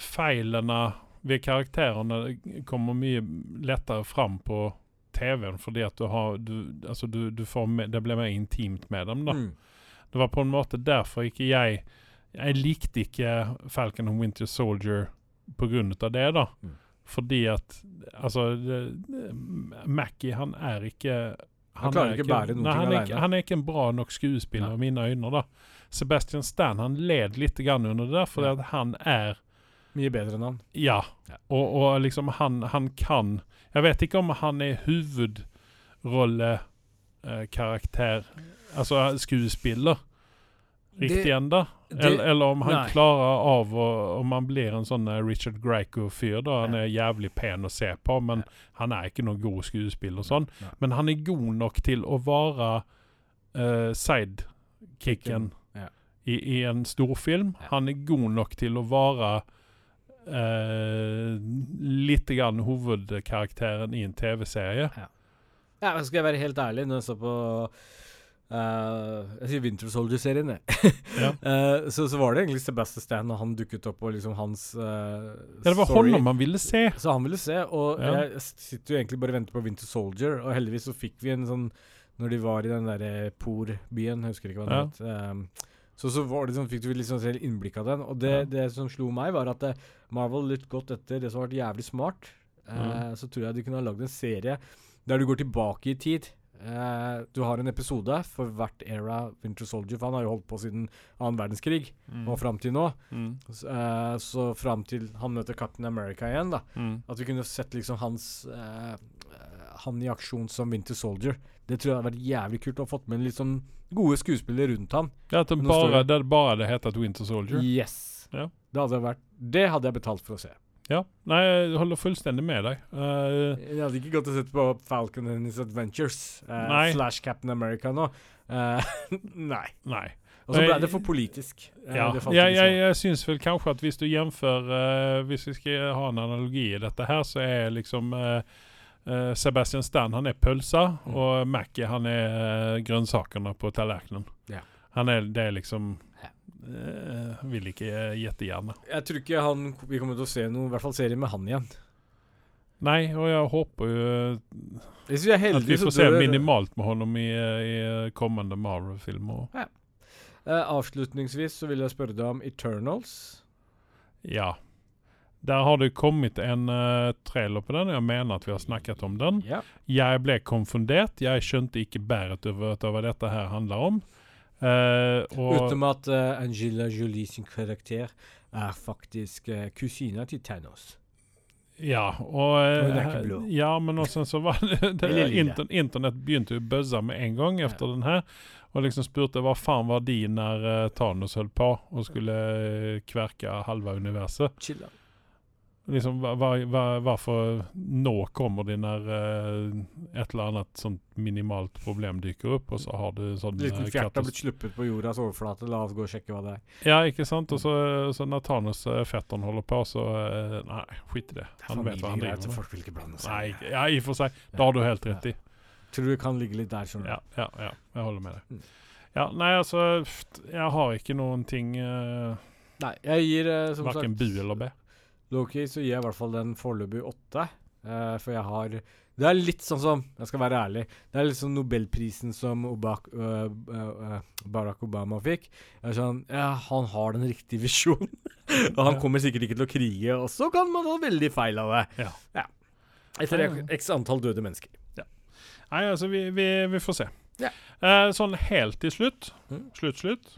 Feilene ved karakterene kommer mye lettere fram på TV-en, fordi at du har du, altså, du, du får med, Det blir mer intimt med dem, da. Mm. Det var på en måte derfor ikke jeg jeg likte ikke Falcon and Winter Soldier pga. det, da. Mm. Fordi at Altså, Mackie, han er ikke Han, han klarer ikke bære noe han, er, han er ikke en bra nok skuespiller i mine øyne. da. Sebastian Stan han led litt grann under det fordi ja. at han er Mye bedre enn han. Ja. ja. Og, og, liksom han, han, kan Jeg vet ikke om han er hovedrollekarakter, eh, altså skuespiller, riktig ennå. Eller, eller, om han nei. klarer av å Om han blir en sånn eh, Richard Greco-fyr. da Han er jævlig pen å se på, men han er ikke noen god skuespiller. sånn. Men han er god nok til å være uh, sidekicken ja. i, i, en storfilm. Han er god nok til å være uh, litt grann hovedkarakteren i en TV-serie. Ja. ja, skal jeg være helt ærlig, når jeg så på Uh, jeg sier Winter Soldier-serien, jeg. ja. uh, så, så, var det egentlig Sebastian Stan, og han dukket opp, og liksom hans uh, Ja, det var story. han ville se. Så han ville se, og ja. jeg sitter jo egentlig bare og venter på Winter Soldier, og heldigvis så fikk vi en sånn Når de var i den derre Por-byen, husker ikke hva den ja. het. Um, så, så var det sånn, fikk du liksom selv innblikk av den. Og det, ja. det som slo meg, var at Marvel litt godt etter det som har vært jævlig smart, mm. så tror jeg de kunne ha lagd en serie der du går tilbake i tid. Uh, du har en episode for hvert era Winter Soldier, for han har jo holdt på siden annen verdenskrig mm. og fram til nå. Mm. Uh, så fram til han møter Captain America igjen, da. Mm. At vi kunne sett liksom hans uh, Han i aksjon som Winter Soldier. Det tror jeg hadde vært jævlig kult å ha fått med litt sånn gode skuespillere rundt han. Ja, at det bare, det bare det heter Winter Soldier? Yes. Ja. Det, hadde vært, det hadde jeg betalt for å se. Ja. Nei, jeg holder fullstendig med deg. Uh, jeg hadde ikke gått og sett på Falcon and His Adventures uh, slash Captain America nå. Uh, nei. nei. Og så ble det for politisk. Ja, jeg, jeg, jeg syns vel kanskje at hvis du jemfører, eh, Hvis vi skal ha en analogi i dette her, så er liksom Sebastian Stan han er pølsa, Mm. og Mackie han er grønnsakene på tallerkenen. Ja. Han er, det er liksom Ja. eh, Vil ikke gjette igjen. Jeg tror ikke han, vi kommer til å se noe, i hvert fall serie med han igjen. Nei, og jeg håper jo Hvis vi er at vi får se minimalt med honom i, i kommende Marvel-filmer. Eh, Avslutningsvis så vil jeg spørre deg om Eternals. Ja. Der har det kommet en uh, trailer på den, og jeg mener at vi har snakket om den. Ja. Jeg ble konfundert. Jeg skjønte ikke bæret over over hva dette her handler om. Eh, og Utenom at uh, Angela Jolie sin karakter er faktisk uh, kusina til Thanos. Ja, og eh, Og. Ja, men også så var det, det inter, Internett begynte jo å buzze med en gang etter den her. Og liksom spurte hva faen var de når eh, Thanos holdt på og skulle eh, kverke halve universet. Chilla. Liksom, hva, hva, Hvorfor nå kommer det når uh, et eller annet sånt minimalt problem dukker opp, og så har du sånn Liten eh, fjert har blitt sluppet på jordas overflate. La oss gå og sjekke hva det er. Ja, ikke sant? Og så, så når Thanos uh, fetteren holder på, så uh, Nei, skit i det. Han vet hva han driver med. folk vil ikke blande seg. Nei, ja, i og for seg. Det har du helt rett i. Tror du det kan ligge litt der, skjønner du. Ja, ja, ja. Jeg holder med deg. Mm. Ja, nei, altså Jeg har ikke noen ting uh, Nei, jeg gir uh, som Verken sagt bu eller be. Loki så gir jeg i hvert fall den foreløpig åtte. Uh, for jeg har Det er litt sånn som Jeg skal være ærlig. Det er litt sånn Nobelprisen som Obak, uh, uh, Barack Obama fikk. Jeg er sånn Ja, han har den riktige visjonen. og han kommer sikkert ikke til å krige, og så kan man ha veldig feil av det. Ja. Ja, Etter x antall døde mennesker. Nei, altså, vi, vi, vi får se. Ja. Sånn helt til slutt, Mm. slutt, slutt,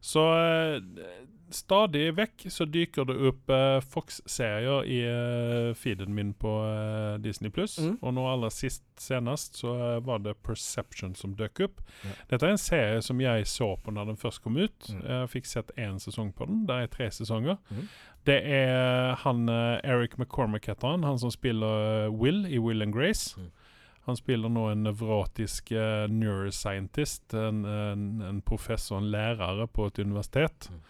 så stadig vekk så dyker det opp eh, Fox-serier i eh, feeden min på eh, Disney Pluss. Mm. Og nå aller sist senest så eh, var det Perception som dukket opp. Ja. Dette er en serie som jeg så på når den først kom ut. Mm. Jeg fikk sett én sesong på den. Det er tre sesonger. Mm. Det er han eh, Eric McCormack heter han, han som spiller eh, Will i Will and Grace. Mm. Han spiller nå en nevrotisk uh, neuroscientist, en, en, en professor, en lærer på et universitet, Mm.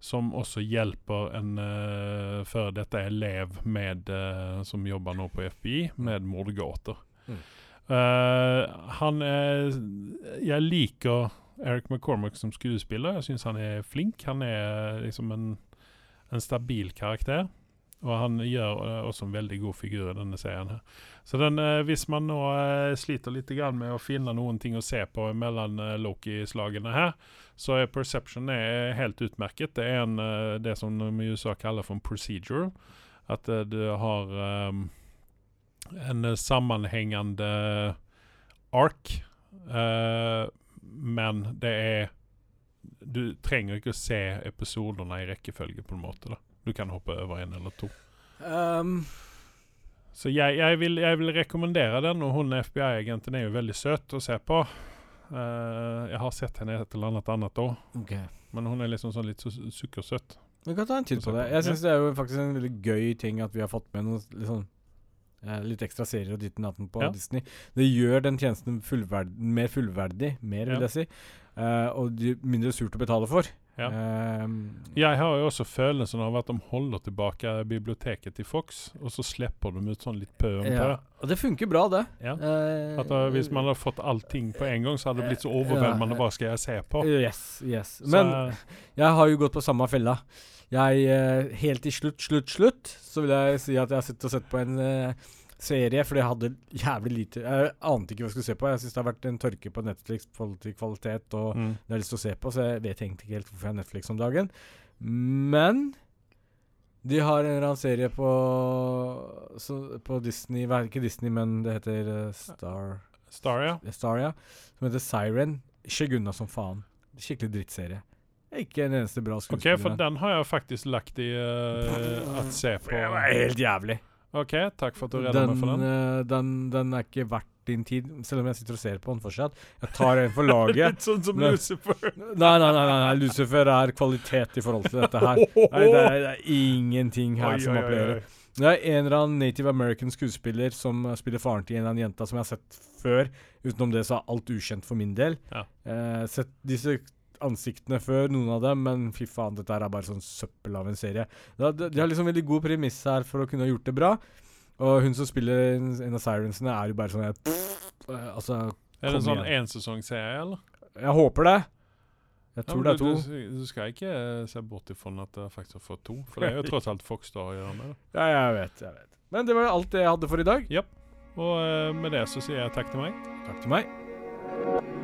Som også hjelper en uh, før dette elev med, uh, som jobber nå på FBI, med mordgåter. Mm. Uh, han er Jeg liker Eric McCormack som skuespiller. Jeg syns han er flink. Han er liksom en, en stabil karakter. Og han gjør også en veldig god figur i denne serien. her. Så den, hvis man nå sliter litt med å finne noen ting å se på mellom Loki-slagene her, så er Perception er helt utmerket. Det er en, eh, det som de i USA kaller for en procedure. At eh, du har um, en eh, sammenhengende ark, uh, men det er Du trenger ikke å se episodene i rekkefølge, på en måte. da. Du kan hoppe over en eller to. Um, Så jeg, jeg, vil, jeg vil rekommendere den, og hun FBI-agenten er jo veldig søt å se på. Eh, jeg har sett henne i et eller annet annet òg, okay. men hun er liksom sånn litt su- sukkersøt. Vi kan ta en titt på det. Jeg syns det er jo faktisk en veldig gøy ting at vi har fått med noen sånn eh, litt ekstra serier og ditten datten på Ja. Disney. Det gjør den tjenesten fullverd mer fullverdig, mer vil Ja. jeg si. uh, og mindre surt å betale for. Ja. Ehm, Jeg har jo også følelsen av at de holder tilbake biblioteket til Fox, og så slipper de ut sånn litt pø om pø. ja. Og det funker bra, det. Ja. Uh, At da, Hvis man hadde fått allting på en gang, så hadde det blitt så overveldende. Hva skal jeg se på? Yes, yes. Så, Men jeg har jo gått på samme fella. Jeg, eh, Helt til slutt, slutt, slutt, så vil jeg si at jeg har sittet og sett på en eh, serie, fordi jeg hadde jævlig lite Jeg ante ikke hva jeg skulle se på. Jeg syns det har vært en tørke på Netflix til kvalitet og mm. det har lyst til å se på, så jeg vet egentlig ikke helt hvorfor jeg har Netflix om dagen. Men de har en eller annen serie på så, På Disney Ikke Disney, men det heter eh, Star Star, ja. Star, ja. Som heter Siren. Skjegg unna som faen. Skikkelig drittserie. Ikke en eneste bra Ok, skuespiller. for den har jeg faktisk lagt i uh, at se på. Det var helt jævlig. Ok, takk for at du redda meg for den. eh, den, den er ikke verdt din tid, selv om jeg sitter og ser på den fortsatt. Jeg tar en for laget. Litt sånn som men, Lucifer. Nei, nei, nei, nei, Lucifer er kvalitet i forhold til dette her. Nei, det er, det er ingenting her Oi, som appellerer. Det er en eller annen native American skuespiller som spiller faren til en eller annen jenta som jeg har sett før. Utenom det så er alt ukjent for min del. Ja. Eh, sett disse ansiktene før, noen av dem, men fy faen, dette er bare sånn søppel av en serie. De, har liksom veldig god premiss her for å kunne ha gjort det bra. Og hun som spiller en av Sirensene, er jo bare sånn jeg, eh, Altså, Er det en sånn ensesongserie, eller? jeg håper det. Jeg tror ja, det er to. Du, du skal ikke eh, se bort ifra at det faktisk har fått to, for det er jo tross alt Fox da å gjøre med. Ja, jeg vet, jeg vet. Men det var alt det jeg hadde for i dag. Og eh, med det så sier jeg takk til meg. Takk til meg.